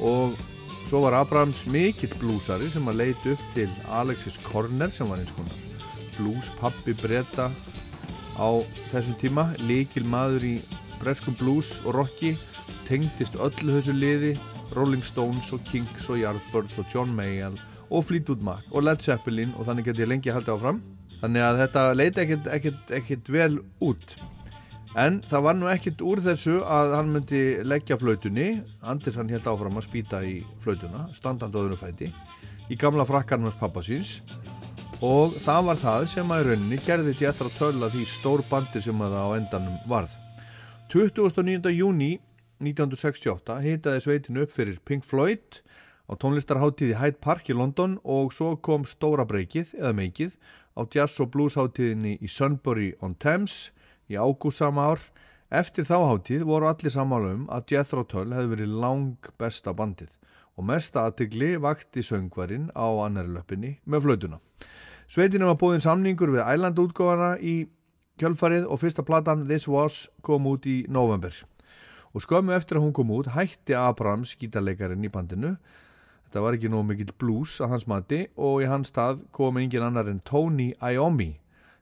og svo var Abrahams mikill blúsari sem að leiti upp til Alexis Korner sem var eins konar blúspappi breyta á þessum tíma. Líkil maður í breskum blues og rocki tengdist öllu þessu liði Rolling Stones og Kinks og Yardbirds og John Mayall og Fleetwood Mac og Led Zeppelin og þannig get ég lengi haldið áfram. Þannig að þetta leiti ekkert, ekkert, ekkert vel út. En það var nú ekkert úr þessu að hann myndi leggja flautunni. Anders hann held áfram að spýta í flautuna standandóðunum fæti í gamla frakkanum hans pappa síns. Og það var það sem að í rauninni gerði Jethro Tull að því stór bandi sem að það á endanum varð. 29. júni 1968 hitaði sveitinu upp fyrir Pink Floyd á tónlistarháttíði Hyde Park í London og svo kom stóra breykið eða meikið á jazz og blues háttíðinni í Sunbury on Thames í ágúst sama ár. Eftir þá háttíð voru allir samála um að Jethro Tull hefði verið lang besta bandið og mesta aðtegli vakti söngvarinn á annari löppinni með flötuna. Sveitinu var búinn samningur við Island útgóðana í kjölfarið og fyrsta platan This Was kom út í november og skömmu eftir að hún kom út hætti Abrams gítarleikarin í bandinu. Þetta var ekki nóg mikill blues að hans mati og í hans stað kom engin annar en Tony Iommi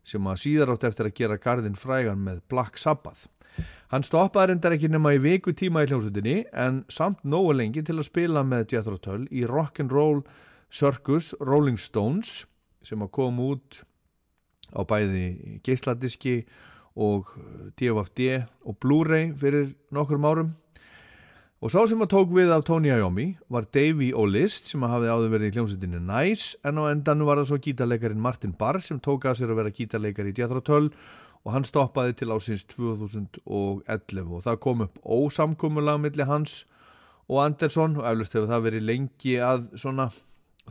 sem að síðar átt eftir að gera gardin frægan með Black Sabbath. Hann stoppaði reyndar ekki nema í viku tíma í hljómsutinni en samt nógu lengi til að spila með Jethro Tull í Rock'n'Roll Circus Rolling Stones sem að kom út á bæði geisladiski og DFD og Blu-ray fyrir nokkur árum. Og sá sem að tók við af Tony Iommi var Davey O'List sem hafði áður verið í hljómsveitinni Nice en á endan var það svo gítarleikarin Martin Barr sem tók að sér að vera gítarleikari í Jethro Tull og hann stoppaði til ásins 2011 og það kom upp ósamkumulag millir hans og Anderson og eflust hefur það verið lengi að svona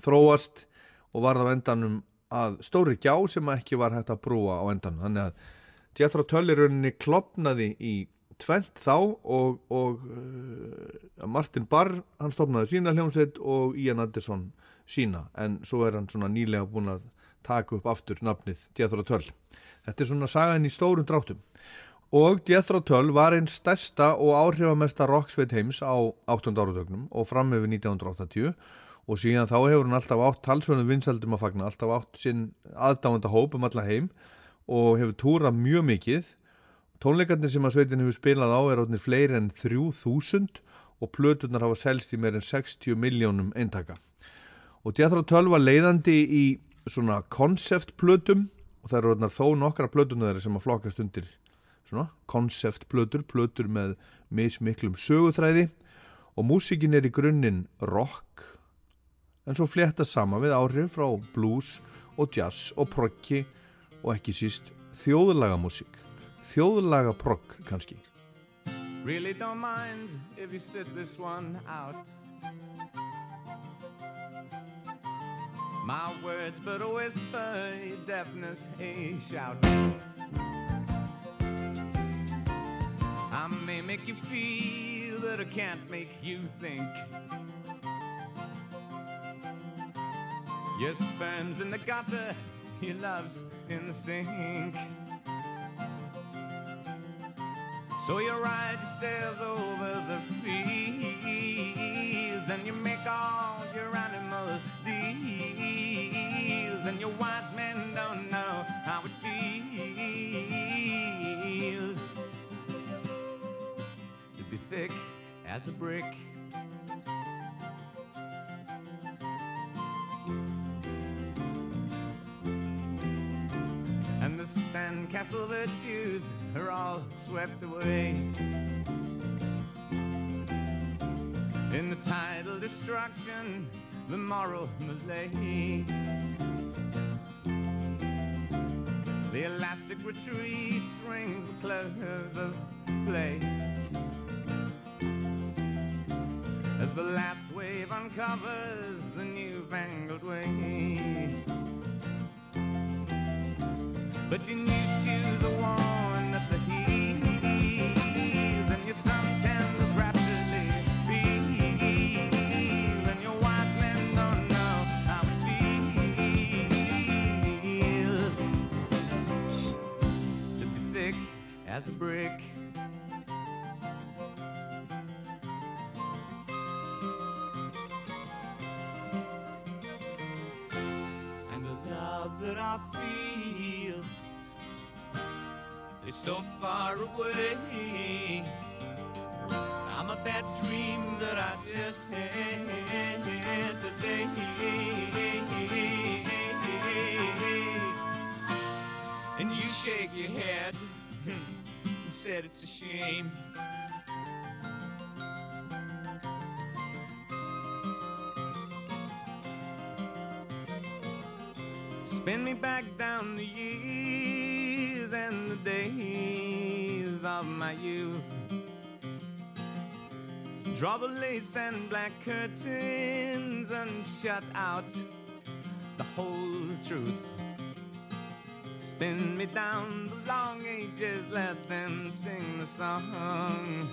þróast og var það á endanum að stóri gjá sem ekki var hægt að brúa á endanum. Þannig að Jethro Tull í rauninni klopnaði í tvent þá og, og uh, Martin Barr hann stopnaði sína hljómsveit og Ian Anderson sína. En svo er hann svona nýlega búin að taka upp aftur nafnið Jethro Tull. Þetta er svona sagan í stórum dráttum. Og Jethro Tull var einn stærsta og áhrifamesta rocksveit heims á 8. áratögnum og fram yfir 1980 og síðan þá hefur hann alltaf átt talsvöndu vinsaldum að fagna, alltaf átt sinn aðdáðanda hóp um alla heim og hefur túrað mjög mikið. Tónleikarnir sem að sveitin hefur spilað á er átnir fleiri en 3000 og plöturnar hafa selst í meir en 60 miljónum eintaka. Og Jethro Tull var leiðandi í svona konceptplötum og það eru átnar þó nokkra plötunar sem að flokkast undir svona konceptplötur, plötur með mismiklum sögutræði og músikin er í grunninn rock en svo flétta sama við áhrif frá blues og jazz og proggi og ekki síst þjóðlaga músík þjóðlaga progg kannski Really don't mind if you sit this one out. My words but a whisper, your deafness a shout. I may make you feel, but I can't make you think. Your sperm's in the gutter, your love's in the sink. So you ride yourselves over the fields and you make all your animal deals and your wise men don't know how it feels to be thick as a brick. And castle virtues are all swept away. In the tidal destruction, the moral malay. The elastic retreat rings the close of play. As the last wave uncovers the newfangled way but you need far away. I'm a bad dream that I just had today. And you shake your head. [LAUGHS] You said it's a shame. Spin me back down the years and the days of my youth. Draw the lace and black curtains and shut out the whole truth. Spin me down the long ages, let them sing the song.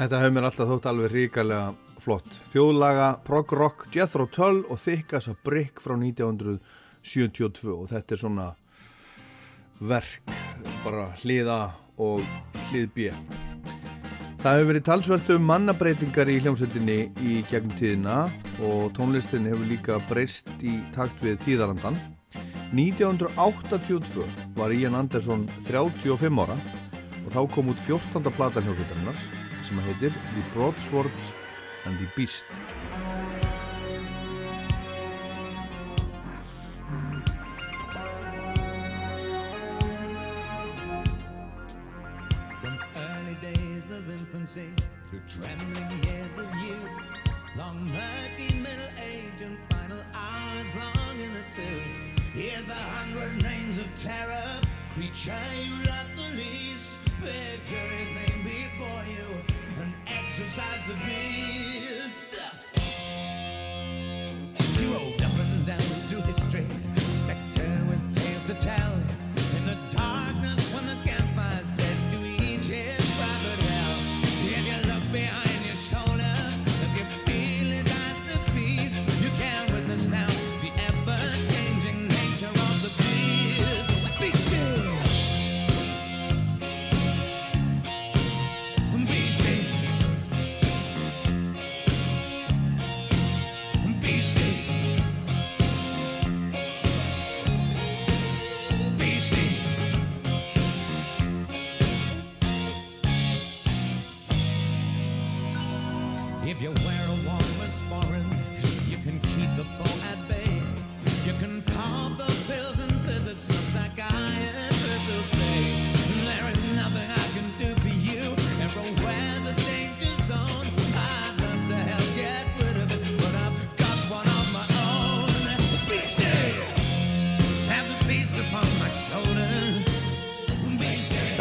Þetta hefur mér alltaf þótt alveg ríkalega flott. Þjóðlaga, prog rock, Jethro Tull og Þykkas að Brick frá 1972 og þetta er svona verk, bara hliða og hlið B. Það hefur verið talsvert um mannabreitingar í hljómsveitinni í gegnum tíðina og tónlistin hefur líka breyst í takt við tíðarandan. 1982 var Ian Anderson 35 ára og þá kom út 14. plata hljómsveitarinnar sem heitir The Broadsword and the Beast. From early days of infancy through trembling years of youth, long murky middle age and final hours long in. Here's the hundred names of terror, creature you love the least. Picture his name before you exercise the beast. You roved up and down through history, spectre with tales to tell.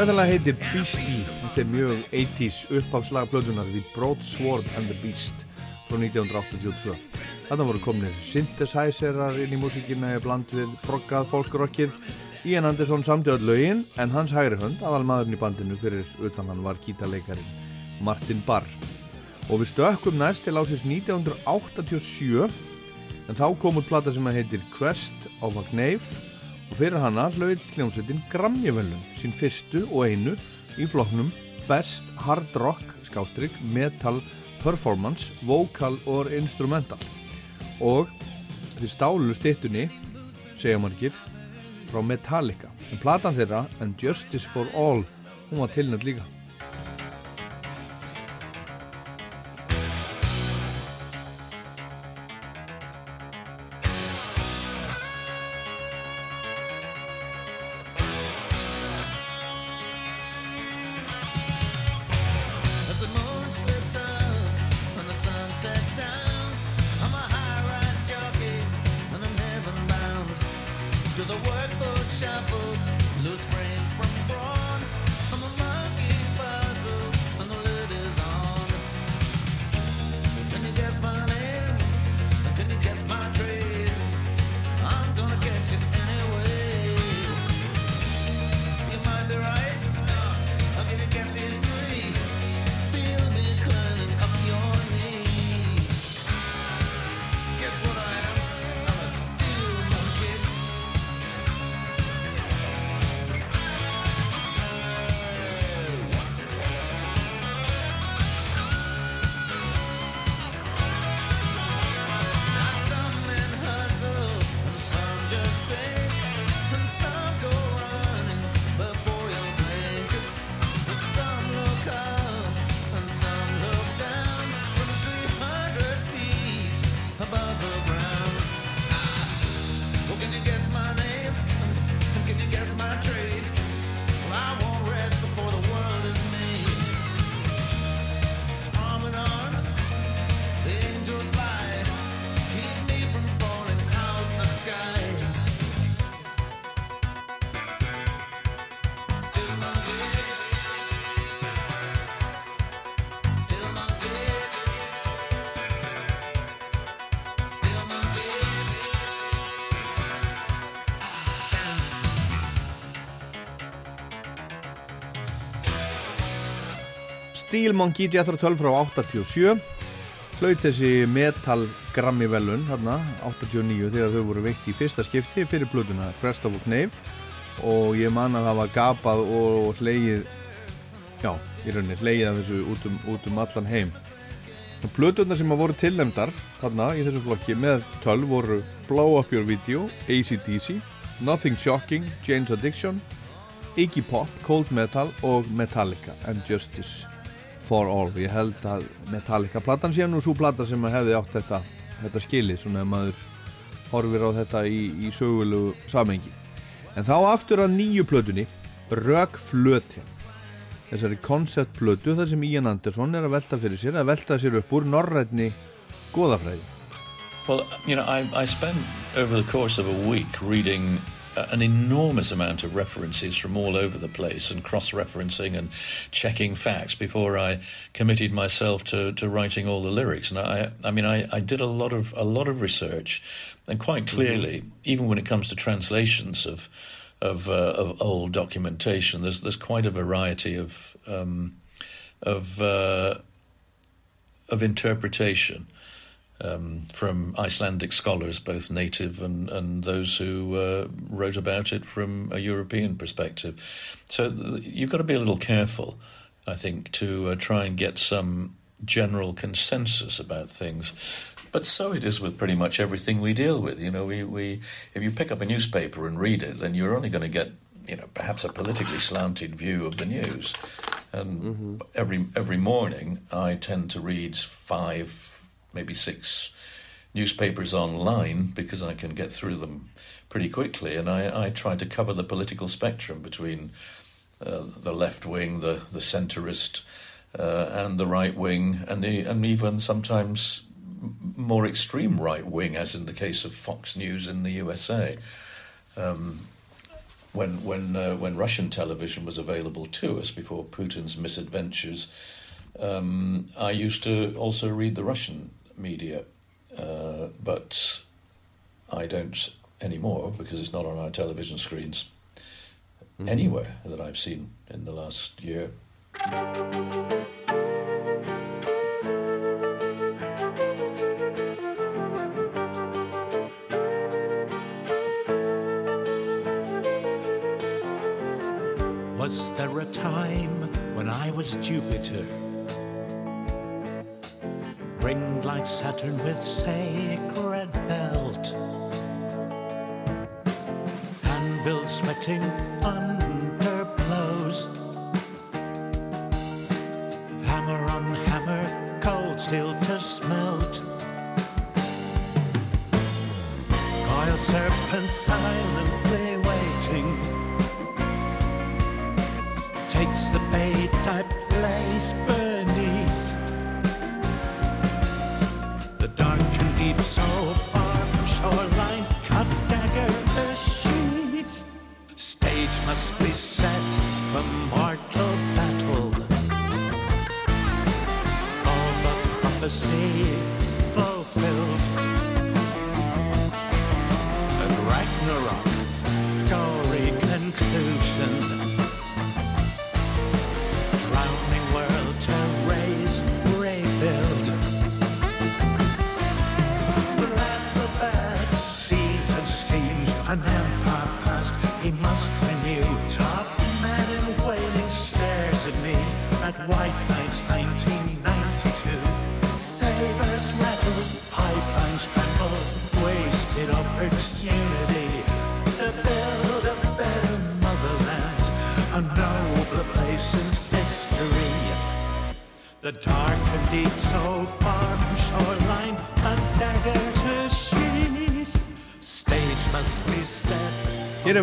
Þetta heitir Beastie, þetta er mjög 80s uppháslag blöðunar The Broadsword and the Beast frá 1982. Þarna voru komnir synthesizerar inn í músíkina í bland við broggað fólkrokkið. Ian Anderson samti öll lögin en hans hægri hönd, aðal maðurinn í bandinu fyrir utan hann var gítarleikarin Martin Barr. Og við stökkum næst til ásins 1987 en þá kom út plata sem heitir Quest of a Knave og fyrir hana hlaut hljómsveitin Grammy-völun sín fyrstu og einu í flokknum Best Hard Rock skástrygg Metal Performance Vocal or Instrumental. Og þeir stálu stittunni segja margir frá Metallica. En platan þeirra And Justice for All hún var tilnönd líka Steel Monkey Jethro 12 frá 87 hlaut þessi Metal Grammy velun hérna 89 þegar þau voru veikt í fyrsta skipti fyrir blöðuna Crest of a Knave. Og ég man að það var gapað og hleyið já, í rauninni, hleyið af þessu út um, út um allan heim. Blöðuna sem að voru tilnefndar þarna í þessu flokki með 12 voru Blow Up Your Video, ACDC Nothing Shocking, Jane's Addiction Iggy Pop, Cold Metal og Metallica and Justice for All. Ég held að Metallica platan sé nú svo plata sem að hefði átt þetta, þetta skili svona ef maður horfir á þetta í, í sögulegu samengi en þá aftur að nýju plötunni Rökflöti þessari konceptplötu þar sem Ian Anderson er að velta fyrir sér að velta sér upp úr norrætni goðafræði. Well, you know, I, I spent over the course of a week reading an enormous amount of references from all over the place and cross-referencing and checking facts before I committed myself to, to writing all the lyrics. And I, I mean, I, I did a lot of a lot of research, and quite clearly, even when it comes to translations of of, uh, of old documentation, there's there's quite a variety of um, of uh, of interpretation um, from Icelandic scholars, both native and, and those who uh, wrote about it from a European perspective. So th- you've got to be a little careful, I think, to uh, try and get some general consensus about things. But so it is with pretty much everything we deal with. You know, we, we if you pick up a newspaper and read it, then you're only going to get you know perhaps a politically slanted view of the news. And every every morning, I tend to read five, maybe six newspapers online because I can get through them pretty quickly. And I, I try to cover the political spectrum between uh, the left wing, the the centrist, uh, and the right wing, and the and even sometimes more extreme right wing, as in the case of Fox News in the USA. Um, when when uh, when Russian television was available to us before Putin's misadventures, um, I used to also read the Russian media, uh, but I don't anymore because it's not on our television screens anywhere that I've seen in the last year. Was there a time when I was Jupiter? Like Saturn with sacred belt. Anvil sweating under blows. Hammer on hammer, cold steel to smelt. Coiled serpent silently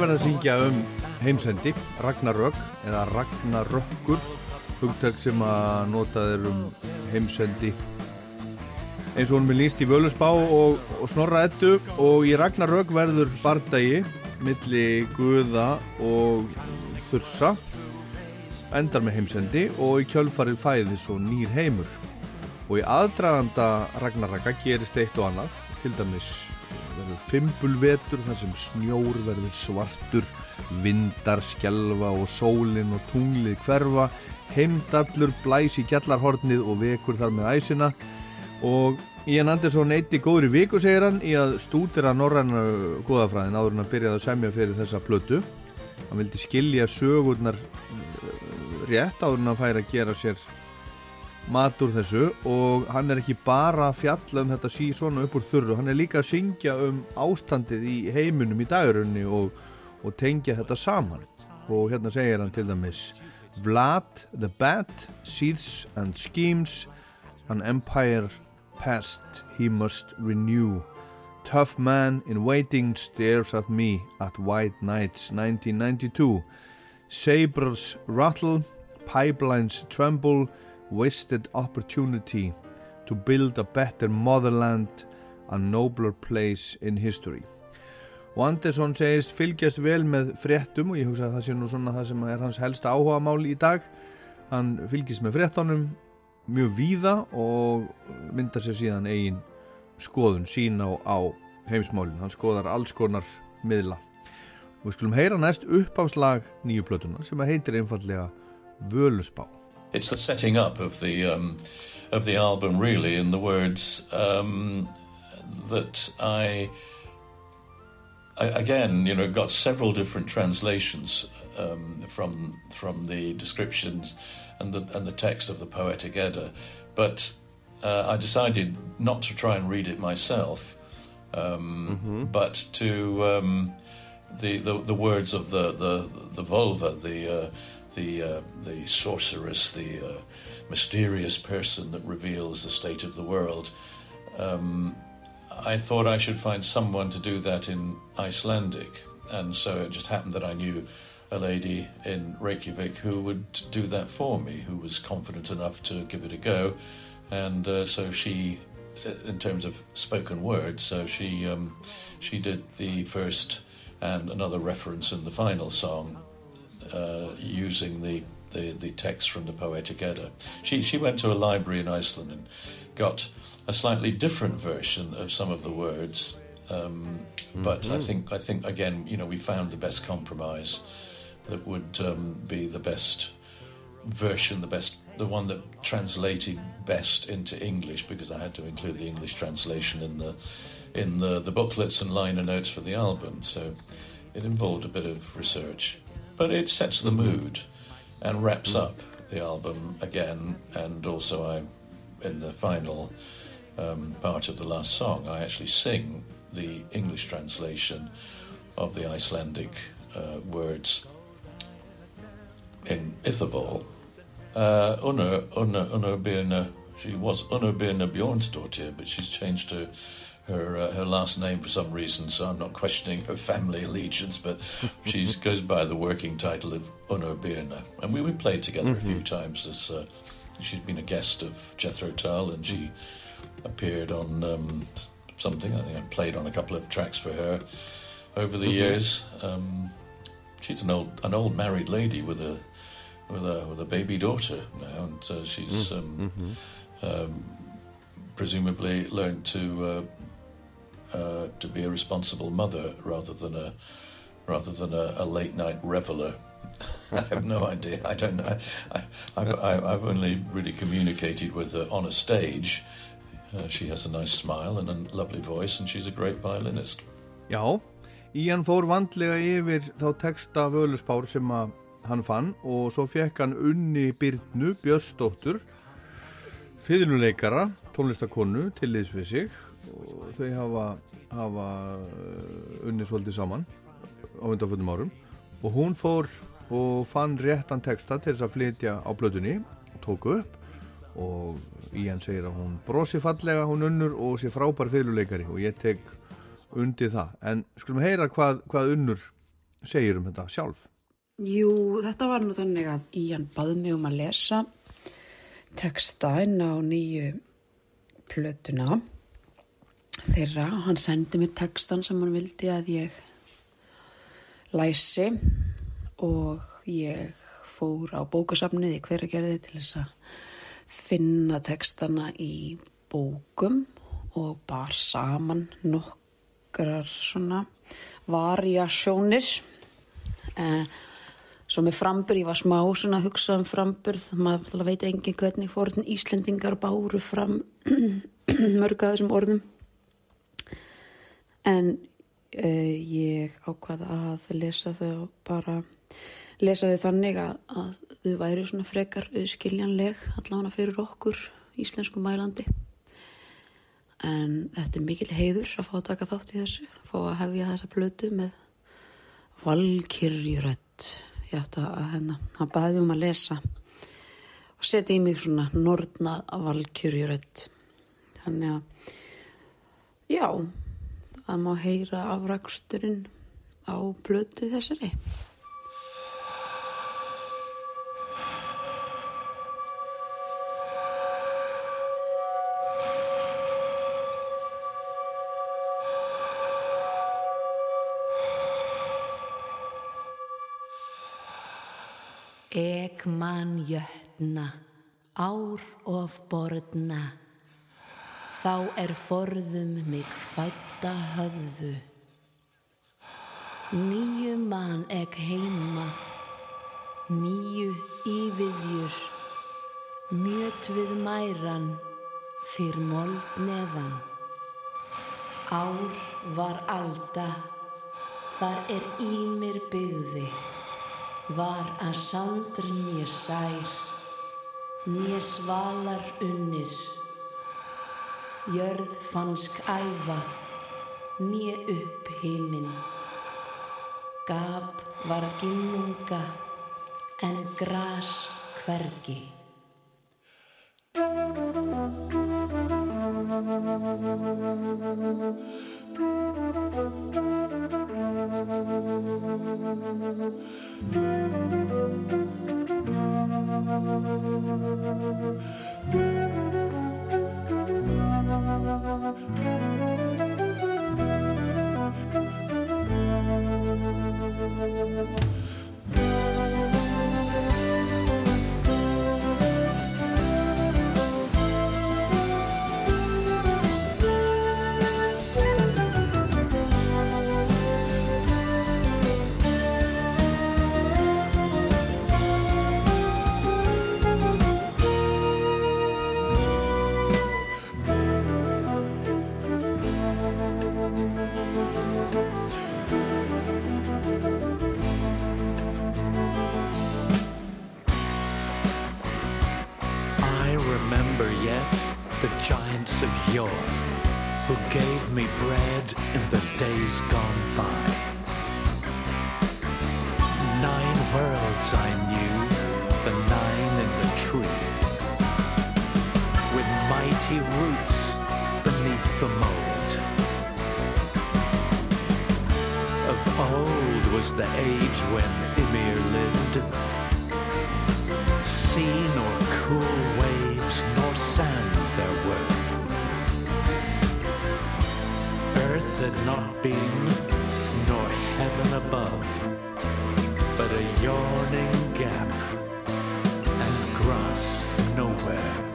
Verið að syngja um heimsendi, Ragnarök eða Ragnarökkur, hugtæk sem að notað er um heimsendi. Eins og hún er lýst í Völusbá og, og Snorra Eddu og í Ragnarök verður bardagi milli Guða og Þursa endar með heimsendi og í kjölfarið fæðis og nýr heimur. Og í aðdraganda Ragnaraka gerist eitt og annað til dæmis verður fimbulvetur þar sem snjór verður svartur vindar skjelfa og sólin og tunglið hverfa heimdallur blæs í gjallarhornið og vekur þar með æsina. Og Ian Anderson eitti góður í viku segir hann í að stúdira norræna góðafræðin áður en að byrjaði að semja fyrir þessa plötu. Hann vildi skilja sögurnar eh, rétt áður en að færa að gera sér mat úr þessu og hann er ekki bara að fjalla um þetta sí svona upp úr þurru, hann er líka að syngja um ástandið í heiminum í dagurunni og, og tengja þetta saman. Og hérna segir hann til dæmis Vlad the Bat seethes and schemes an empire past he must renew. Tough man in waiting stares at me at White Nights 1992 Sabres rattle, pipelines tremble wasted opportunity to build a better motherland, a nobler place in history. Og Andersson segist fylgjast vel með fréttum og ég hugsa að það sé nú svona það sem er hans helsta áhuga máli í dag. Hann fylgist með fréttunum mjög víða og myndar sér síðan eigin skoðun sín á, á heimsmálinn. Hann skoðar alls konar miðla. Og við skulum heyra næst uppáfslag nýju plötunar sem heitir einfallega Völusbá. It's the setting up of the um, of the album, really, in the words um, that I, I again, you know, got several different translations um, from from the descriptions and the and the text of the poetic Edda, but uh, I decided not to try and read it myself, um, but to um, the, the the words of the the the vulva, the uh, the uh, the sorceress, the uh, mysterious person that reveals the state of the world. Um, I thought I should find someone to do that in Icelandic, and so it just happened that I knew a lady in Reykjavik who would do that for me, who was confident enough to give it a go, and uh, so she, in terms of spoken word, so she um, she did the first and another reference in the final song, uh, using the, the the text from the Poetic Edda. She she went to a library in Iceland and got a slightly different version of some of the words. Um, But I Mhm. think I think again, you know, we found the best compromise that would um, be the best version, the best, the one that translated best into English, because I had to include the English translation in the in the, the booklets and liner notes for the album. So it involved a bit of research, but it sets the mood and wraps up the album again. And also, I in the final um, part of the last song, I actually sing the English translation of the Icelandic uh, words in Ithabal. Uh, Birna, she was Unna Birna Bjornsdottir, but she's changed her her uh, her last name for some reason, so I'm not questioning her family allegiance, but [LAUGHS] she goes by the working title of Unna Birna. And we, we played together a few times as uh, she's been a guest of Jethro Tull, and she appeared on um, something. I think I played on a couple of tracks for her over the Mhm. years. Um, she's an old an old married lady with a with a with a baby daughter now, and so she's Mm, um, mhm. um, presumably learned to uh, to be a responsible mother rather than a rather than a, a late night reveler. [LAUGHS] I have no idea. I don't know. I, I, I've only really communicated with her on a stage. Uh, she has a nice smile and a lovely voice, and she's a great violinist. Já, Ían fór vandlega yfir þá texta Völuspár sem hann fann og svo fekk hann unni Byrnu Björnsdóttur fiðluleikara, tónlistakonu til liðs við sig og þau hafa, hafa uh, unni svolítið saman á undanföldum árum og hún fór og fann réttan texta til þess að flytja á blöðunni og tóku upp og Ían segir að hún brosi fallega, hún unnur og sé frábær fiðluleikari og ég tek undir það. En skulum heyra hvað, hvað unnur segir um þetta sjálf. Jú, þetta var nú þannig að Ían baði mig um að lesa texta inn á nýju plötuna þeirra. Hann sendi mér textan sem hann vildi að ég læsi og ég fór á bókasafnið í hveragerði til þess að finna textana í bókum og bar saman nokkrar svona variasjónir eh, svo með framburð, ég var smá svona að hugsa um framburð, maður veit engin hvernig fórðin Íslendingar báru fram [CLEARS THROAT] mörg af þessum orðum en uh, ég ákvaða að lesa þau bara lesa þau þannig að, að þau væri svona frekar auðskiljanleg allavega fyrir okkur íslensku mælandi. En þetta er mikill heiður að fá að taka þátt í þessu fá að hefja þessa plötu með valkyrjurött ég ætti að hennar hann mig um að lesa og setja í mig svona nortna valkyrjurött þannig að já það má heyra afraksturinn á plötu þessari. Ekman jötna, ár of borðna, þá er forðum mig fætta höfðu. Nýju man ek heima, nýju íviðjur, mjöt við mæran, fyrr mold neðan. Ár var alda, þar er í mér byggði var að sandr nýja sær, nýja svalar unnir. Jörð fannsk æfa, nýja upp heiminn. Gap var ginnunga, en gras hvergi. The giants of yore who gave me bread in the days gone by. Nine worlds I knew, the nine in the tree, with mighty roots beneath the mold. Of old was the age when Ymir lived, sea nor cool had not been, nor heaven above, but a yawning gap and grass nowhere.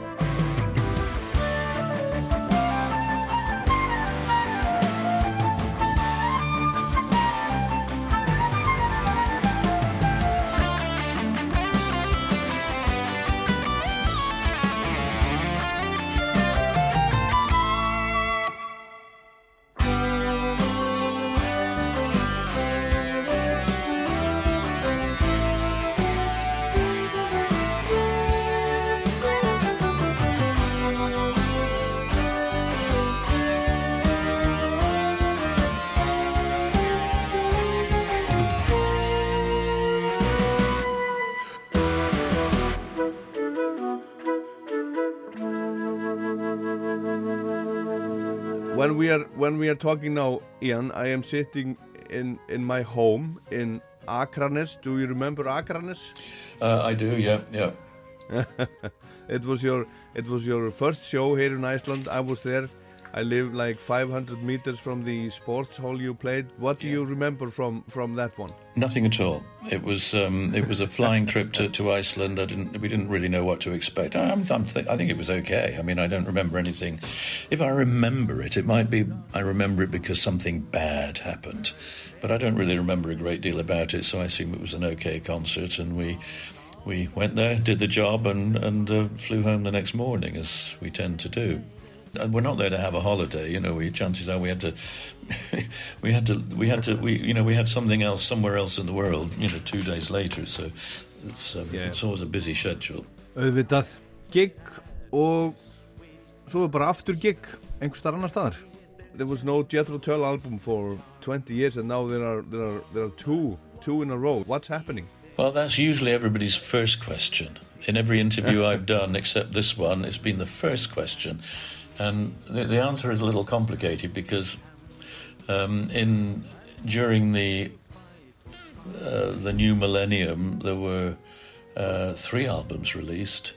When we are when we are talking now, Ian, I am sitting in in my home in Akranes. Do you remember Akranes? Uh, I do, yeah, yeah. [LAUGHS] it was your it was your first show here in Iceland. I was there. I live like 500 meters from the sports hall you played. What do you remember from from that one? Nothing at all. It was um, it was a flying trip to, to Iceland. I didn't we didn't really know what to expect. I'm, I'm th- I think it was okay. I mean, I don't remember anything. If I remember it, it might be I remember it because something bad happened, but I don't really remember a great deal about it. So I assume it was an okay concert, and we we went there, did the job, and and uh, flew home the next morning, as we tend to do. And we're not there to have a holiday, you know. We chances are we had to, [LAUGHS] we had to, we had to, we you know we had something else somewhere else in the world, you know, two days later. So it's um, it's always a busy schedule. Auðvitað gig og svo er bara aftur gig einhver starf annar staðar. There was no Jethro Tull album for 20 years, and now there are there are there are two two in a row. What's happening? Well, that's usually everybody's first question. In every interview [LAUGHS] I've done, except this one, it's been the first question. And the, the answer is a little complicated because um, in during the uh, the new millennium, there were uh, three albums released,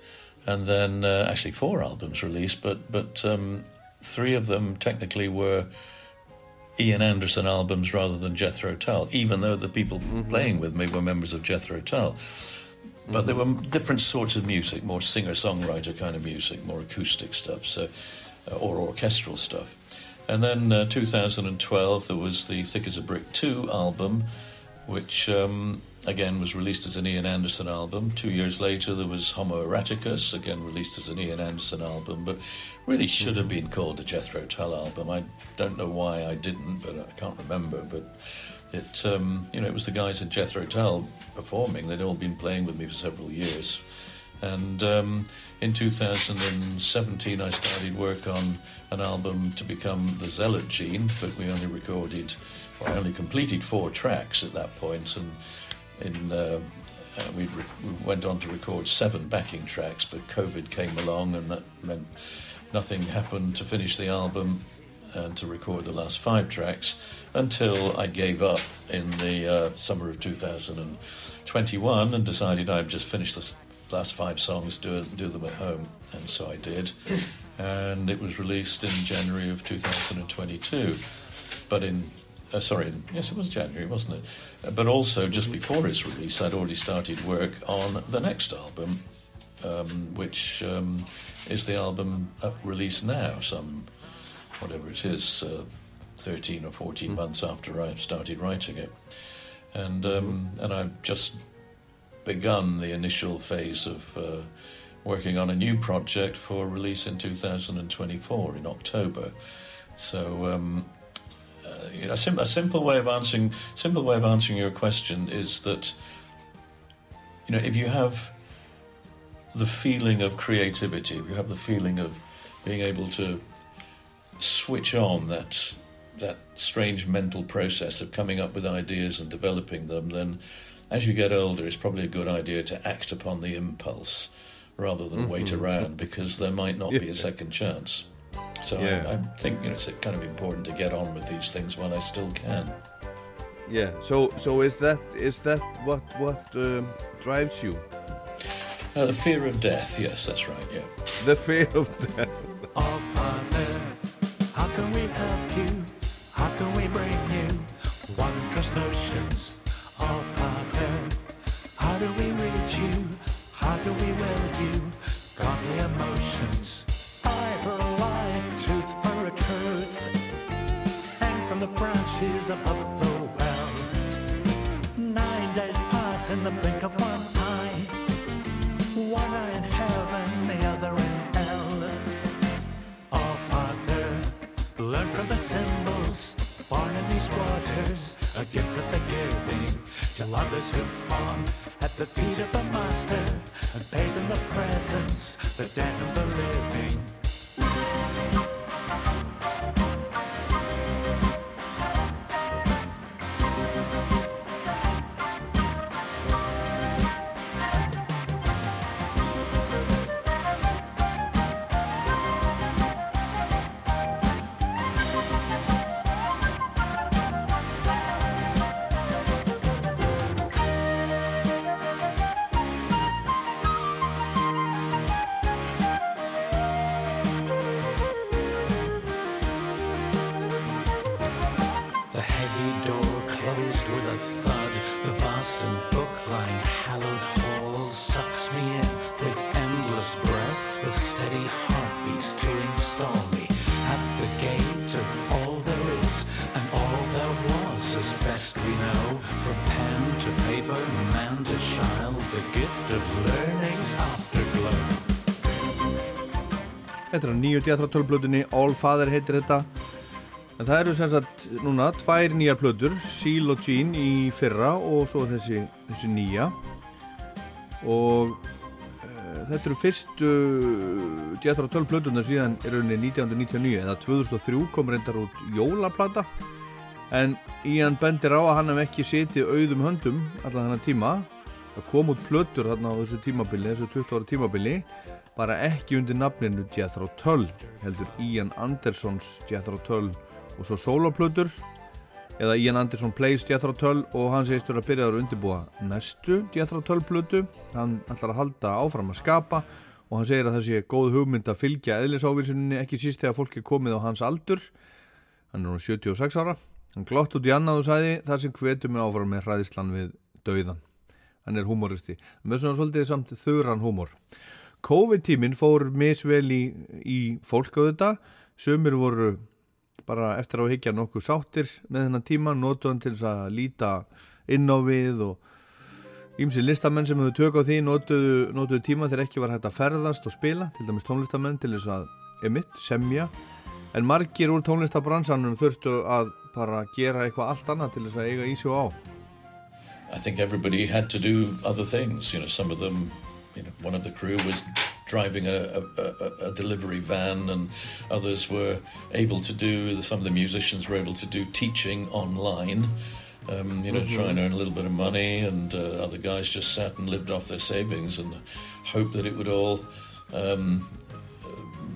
and then uh, actually four albums released, but but um, three of them technically were Ian Anderson albums rather than Jethro Tull, even though the people playing with me were members of Jethro Tull. But they were different sorts of music, more singer-songwriter kind of music, more acoustic stuff, so or orchestral stuff. And then uh, 2012, there was the Thick as a Brick 2 album, which um, again was released as an Ian Anderson album. Two years later, there was Homo Eroticus, again released as an Ian Anderson album, but really should have been called the Jethro Tull album. I don't know why I didn't, but I can't remember. But it, um, you know, it was the guys at Jethro Tull performing. They'd all been playing with me for several years. And um, in 2017, I started work on an album to become the Zealot Gene, but we only recorded, or I only completed four tracks at that. And in uh, uh, we, re- we went on to record seven backing tracks, but COVID came along and that meant nothing happened to finish the album and to record the last five tracks until I gave up in the uh, summer of 2021 and decided I'd just finish the last five songs, do, do them at home. And so I did. [LAUGHS] And it was released in January of 2022. But in, uh, sorry, in- yes, it was January, wasn't it? Uh, But also, just before its release, I'd already started work on the next album, um, which um, is the album released now, some whatever it is, uh, 13 or 14 months after I started writing it. And, um, and I've just begun the initial phase of uh, working on a new project for release in 2024 in October. So, um, uh, you know, a, sim- a simple way of answering simple way of answering your question is that you know if you have the feeling of creativity, if you have the feeling of being able to switch on that that strange mental process of coming up with ideas and developing them, then as you get older, it's probably a good idea to act upon the impulse rather than wait Mhm. around because there might not be a second chance. So Yeah. I, I think you know it's kind of important to get on with these things while I still can. Yeah. So so is that is that what what um, drives you? Uh, the fear of death, yes, that's right, yeah. The fear of death. Oh, Father, how can we help branches above the well. Nine days pass in the blink of one eye. One eye in heaven, the other in hell. Oh, Father, learn from the symbols born in these waters, a gift of the giving to others who fall at the feet of the Master and bathe in the presence, the dead and the living. Þetta er á nýju djátratölplötunni, All Father heitir þetta. En það eru sem sagt núna tvær nýjar plötur, Seal og Jean í fyrra og svo þessi, þessi nýja. Og uh, þetta eru fyrstu djátratölplötunar síðan er rauninni 1999 eða 2003 kom reyndar út jólaplata. En Ian bendir á að hann hef ekki setið auðum höndum allan þennan tíma. Það kom út plötur þarna á þessu tímabili, þessu 20 ára tímabili bara ekki undir nafninu Jethro Tull heldur Ian Andersons Jethro Tull. Og svo soloplötur eða Ian Anderson plays Jethro Tull og hann segist verið að byrja að undirbúa næstu Jethro Tull plötu. Hann ætlar að halda áfram að skapa og hann segir að það sé góð hugmynd að fylgja eðlisávilsinni ekki síst þegar fólk er komið á hans aldur. Hann er nú 76 ára. Hann glott út í annað og sagði það sem hvetur mig áfram með hræðislan við dauðan hann er humoristi með svona svolítið samt þauran humor COVID-tíminn fór misvel í, í fólk á þetta sömur voru bara eftir að higgja nokkuð sáttir með þennan tíma, notu hann til þess að líta inn á við og ímsi listamenn sem hefur tök á því notuðu, notuðu tíma þegar ekki var hægt að ferðast og spila, til dæmis tónlistamenn til þess að emitt, semja en margir úr tónlistabransanum þurftu að bara gera eitthvað allt annað til þess að eiga í sig á I think everybody had to do other things. You know, some of them, you know, one of the crew was driving a, a, a, delivery van, and others were able to do. Some of the musicians were able to do teaching online, Um, you know, Mhm. try and earn a little bit of money, and uh, other guys just sat and lived off their savings and hoped that it would all um,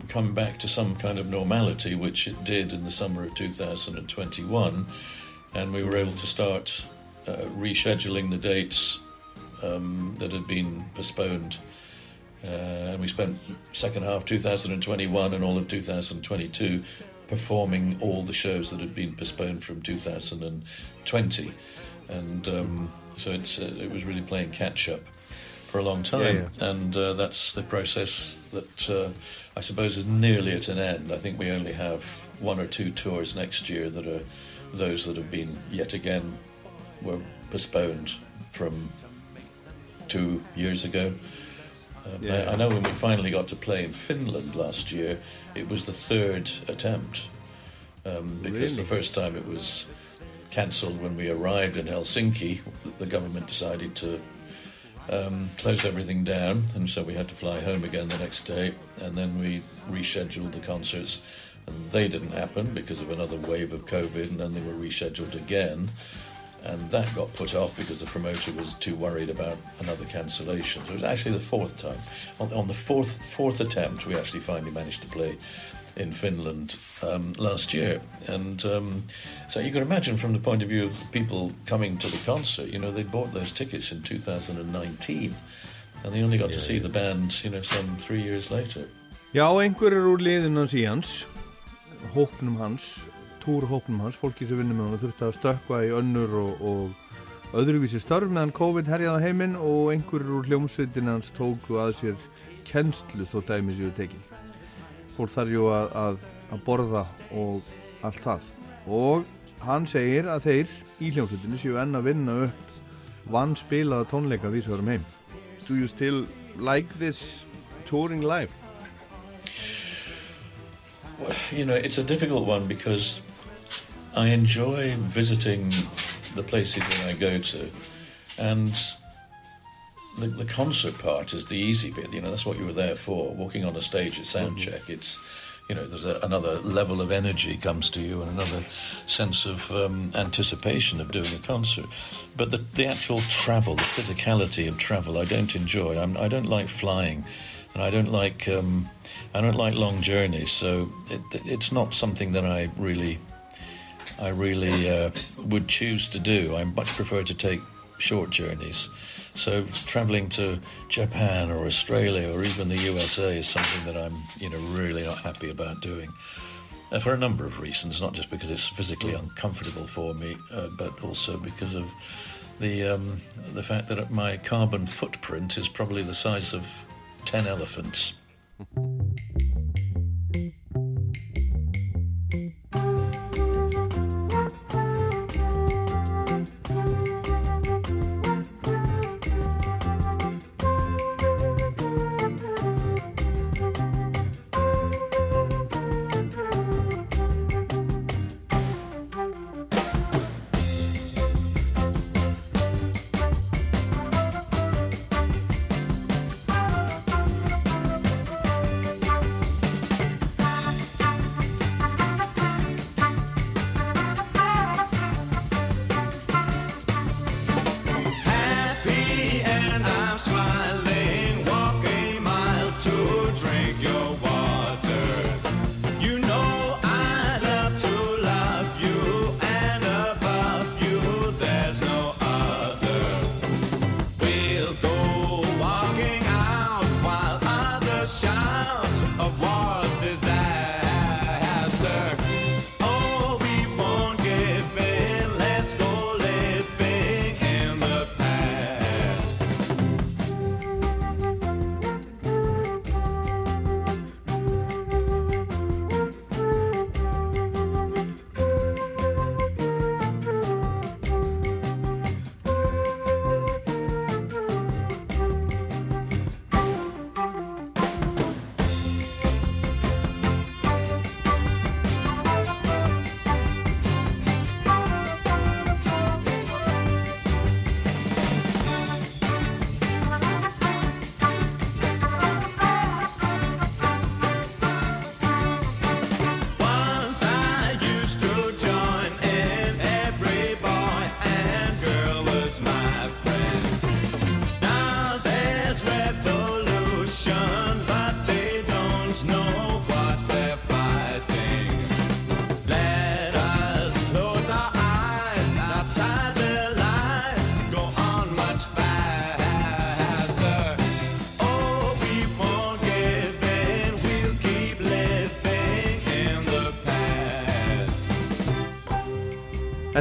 come back to some kind of normality, which it did in the summer of 2021, and we were able to start uh, rescheduling the dates um, that had been postponed. Uh, and we spent second half 2021 and all of 2022 performing all the shows that had been postponed from 2020, and um, so it's uh, it was really playing catch up for a long time, Yeah, and uh, that's the process that uh, I suppose is nearly at an end. I think we only have one or two tours next year that are those that have been yet again were postponed from two years ago. Um, Yeah. I, I know when we finally got to play in Finland last year, it was the third attempt um, because Really? the first time it was cancelled when we arrived in Helsinki. The government decided to um, close everything down, and so we had to fly home again the next day. And then we rescheduled the concerts, and they didn't happen because of another wave of COVID, and then they were rescheduled again. And that got put off because the promoter was too worried about another cancellation. So it was actually the fourth time. On, on the fourth fourth attempt, we actually finally managed to play in Finland um, last year. And um, so you can imagine from the point of view of people coming to the concert, you know, they bought those tickets in 2019 and they only got to see the band, you know, some three years later. Já, einhverjir úr liðinu hans í hans, hópnum hans, fólki sem vinnur með hann þurfti að stökkva í önnur og, og öðruvísi störf meðan COVID herjaði heiminn og einhverjir úr hljómsveitin hans tóku að sér kennslu þó dæmi séu tekin. Fólk þarf jú að, að, að borða og allt það. Og hann segir að þeir í hljómsveitinu séu enn að vinna upp vannspilaða tónleika vísvarum heim. Do you still like this touring life? You know, it's a difficult one because I enjoy visiting the places that I go to, and the, the concert part is the easy bit. You know, that's what you were there for. Walking on a stage at sound check, it's you know, there's a, another level of energy comes to you and another sense of um, anticipation of doing a concert. But the, the actual travel, the physicality of travel, I don't enjoy. I'm, I don't like flying, and I don't like um, I don't like long journeys. So it, it's not something that I really I really uh, would choose to do. I much prefer to take short journeys. So traveling to Japan or Australia or even the USA is something that I'm, you know, really not happy about doing. Uh, for a number of reasons, not just because it's physically uncomfortable for me, uh, but also because of the um, the fact that my carbon footprint is probably the size of ten elephants.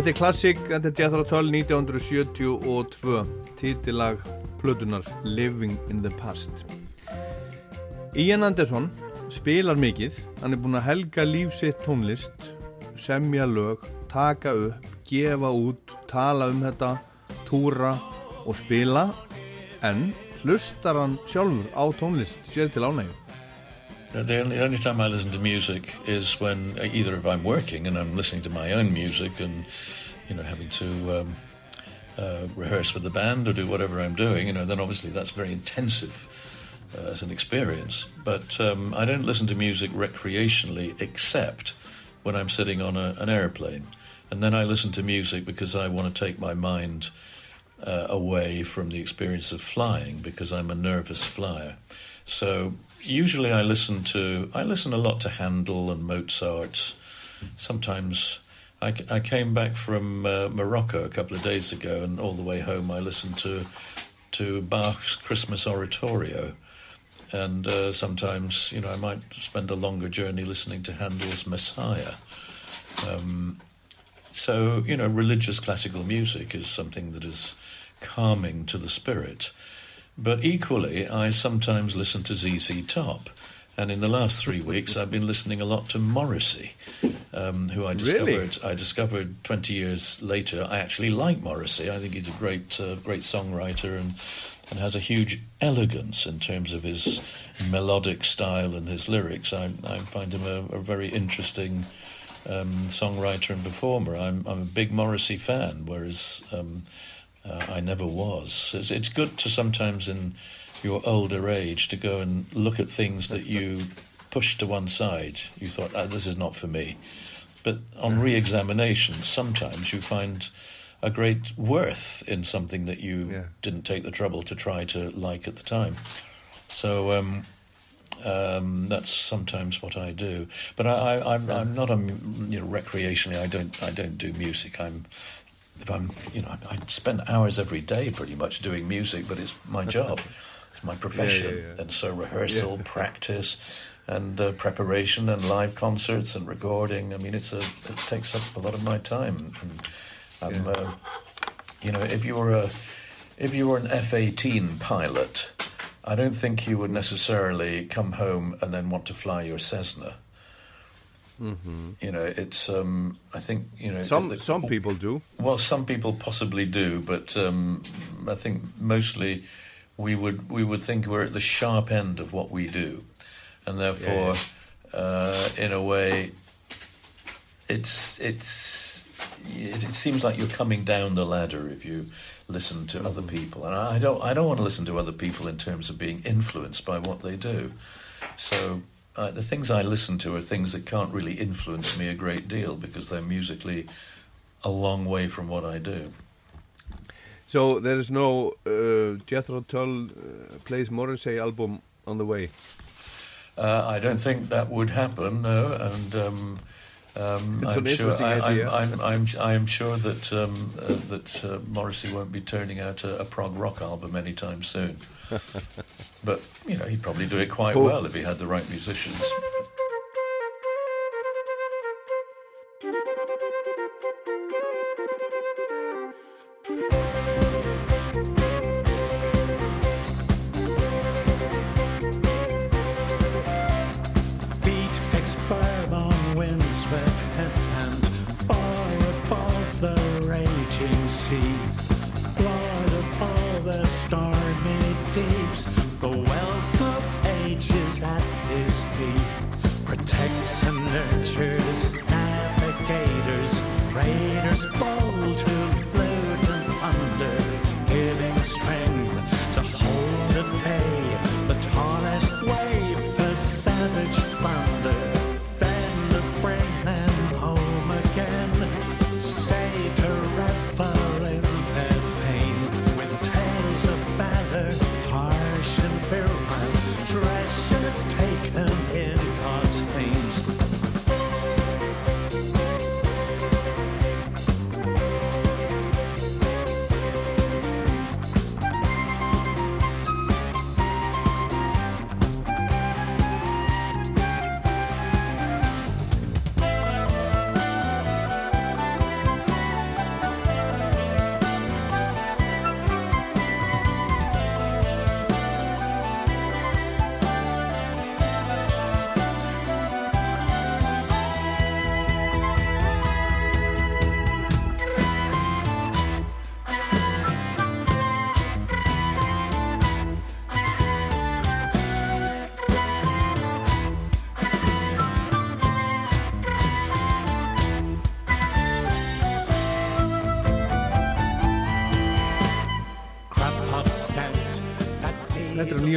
Þetta er klassik, þetta er Jethro Tull 1972 títilag plötunar Living in the Past. Ian Anderson spilar mikið. Hann er búin að helga lífsitt tónlist semja lög, taka upp gefa út, tala um þetta túra og spila. En hlustar hann sjálfur á tónlist sér til ánægjum The only, the only time I listen to music is when uh, either if I'm working and I'm listening to my own music and you know having to um, uh, rehearse with the band or do whatever I'm doing, you know, then obviously that's very intensive uh, as an experience. But um, I don't listen to music recreationally except when I'm sitting on a, an airplane, and then I listen to music because I want to take my mind uh, away from the experience of flying because I'm a nervous flyer. So usually I listen to I listen a lot to Handel and Mozart. Sometimes I, I came back from uh, Morocco a couple of days ago, and all the way home I listened to to Bach's Christmas Oratorio. And uh, sometimes, you know, I might spend a longer journey listening to Handel's Messiah. Um, so, you know, religious classical music is something that is calming to the spirit. But equally, I sometimes listen to ZZ Top. And in the last three weeks, I've been listening a lot to Morrissey, um, who I Really? discovered. I discovered 20 years later. I actually like Morrissey. I think he's a great, uh, great songwriter and and has a huge elegance in terms of his melodic style and his lyrics. I, I find him a, a very interesting um, songwriter and performer. I'm, I'm a big Morrissey fan, whereas um, uh, I never was. It's, it's good to sometimes in your older age to go and look at things that you pushed to one side. You thought, ah, this is not for me. But on re examination, sometimes you find a great worth in something that you didn't take the trouble to try to like at the time. So um, um, that's sometimes what I do. But I, I, I'm, I'm not a you know recreationally. I don't I don't do music. I'm if I'm you know I, I spend hours every day pretty much doing music, but it's my [LAUGHS] job, it's my profession, yeah. and so rehearsal, Yeah. practice. And uh, preparation and live concerts and recording. I mean, it's a it takes up a lot of my time. And I'm, uh, you know, if you were a if you were an F eighteen pilot, I don't think you would necessarily come home and then want to fly your Cessna. Mhm. You know, it's. Um, I think you know. Some the- some people do. Well, some people possibly do, but um, I think mostly we would we would think we're at the sharp end of what we do, and therefore, Uh, in a way, it's it's it, it seems like you're coming down the ladder if you listen to other people, and I don't I don't want to listen to other people in terms of being influenced by what they do. So uh, the things I listen to are things that can't really influence me a great deal because they're musically a long way from what I do. So there is no uh, Jethro Tull uh, plays Morrissey album on the way. Uh, I don't think that would happen, no, and um, um, It's I'm an sure interesting I, idea. I'm, I'm, I'm, I'm sure that um, uh, that uh, Morrissey won't be turning out a, a prog rock album anytime soon. [LAUGHS] but you know, he'd probably do it quite Who- well if he had the right musicians.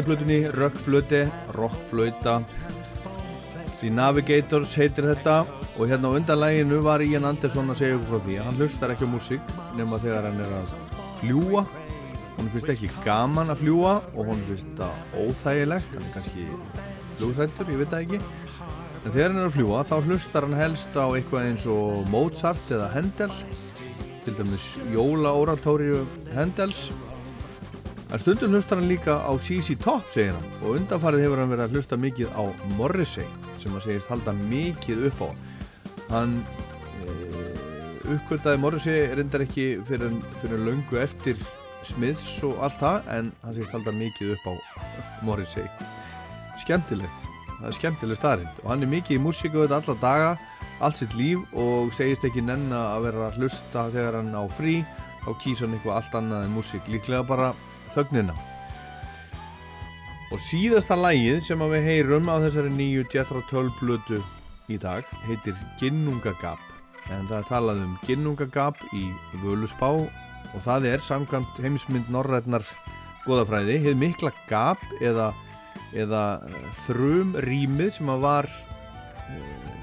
Plötunni Rökkflöti, Rockflöta The Navigators heitir þetta. Og hérna á undanlæginu var Ian Anderson að segja okkur frá því að hann hlustar ekki á músík nema þegar hann er að fljúa hún finnst ekki gaman að fljúa og hún finnst það óþægilegt. Hann er kannski flugrættur, ég veit það ekki. En þegar hann er að fljúa þá hlustar hann helst á eitthvað eins og Mozart eða Handel til dæmis Jóla Oratóriu Handels En stundum hlustar hann líka á CC Top, segir hann, og undanfarið hefur hann verið að hlusta mikið á Morrissey, sem hann segist halda mikið upp á. Hann e, uppkvöldaði Morrissey reyndar ekki fyrir, fyrir löngu eftir Smiths og allt það, en hann segist halda mikið upp á Morrissey. Skemmtilegt, það er skemmtileg starrend, og hann er mikið í músíku þetta alla daga, allt sitt líf, og segist ekki nenna að vera að hlusta þegar hann á frí, þá kýsa hann eitthvað allt annað en músík, líklega bara þögnina. Og síðasta lægið sem við heyrum á þessari nýju Jethro Tull blödu í dag heitir Ginnungagap. En það er talað um Ginnungagap í Völusbá og það er samkvæmt heimsmynd norrætnar goðafræði, hefð mikla gap eða, eða þrum rýmið sem að var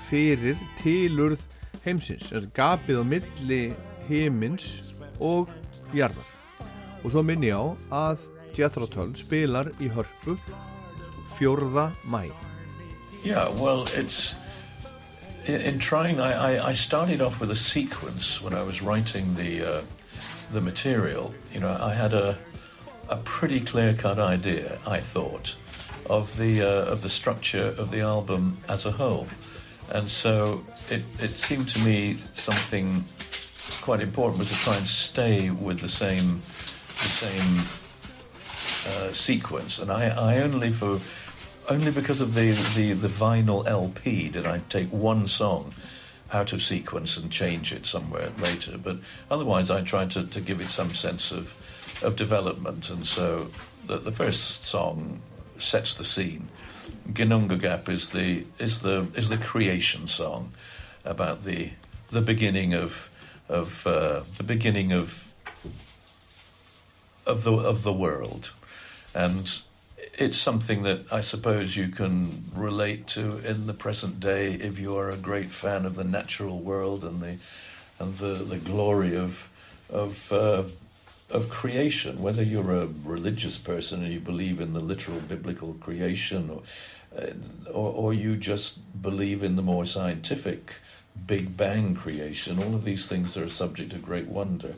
fyrir tilurð heimsins, gapið á milli heimins og jarðar og svo á að Jethro Tull spilar í hörpu 4. mæ Yeah, well, it's in, in trying. I, I, I started off with a sequence when I was writing the uh, the material. You know, I had a a pretty clear cut idea. I thought of the uh, of the structure of the album as a whole, and so it it seemed to me something quite important was to try and stay with the same the same uh, sequence, and I, I only for only because of the, the, the vinyl LP did I take one song out of sequence and change it somewhere later. But otherwise, I tried to, to give it some sense of of development, and so the, the first song sets the scene. Ginunga Gap is the is the is the creation song about the the beginning of of uh, the beginning of of the of the world, and it's something that I suppose you can relate to in the present day if you are a great fan of the natural world and the and the, the glory of of uh, of creation. Whether you're a religious person and you believe in the literal biblical creation, or uh, or, or you just believe in the more scientific Big Bang creation, all of these things are a subject of great wonder.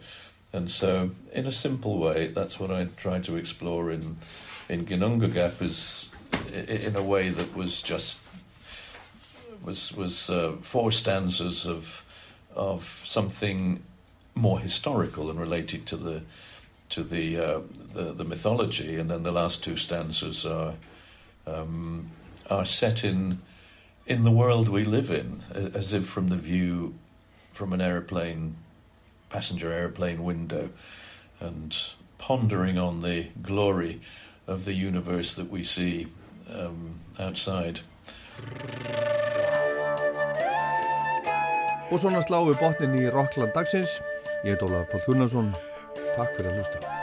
And so, in a simple way, that's what I tried to explore in in Ginunga Gap is in a way that was just was was uh, four stanzas of of something more historical and related to the to the uh, the, the mythology, and then the last two stanzas are um, are set in in the world we live in, as if from the view from an aeroplane passenger airplane window and pondering on the glory of the universe that we see um, outside. og svona sláum við botnin í Rockland dagsins. Ég heit Ólaður Pál Gunnarsson. Takk fyrir að hlusta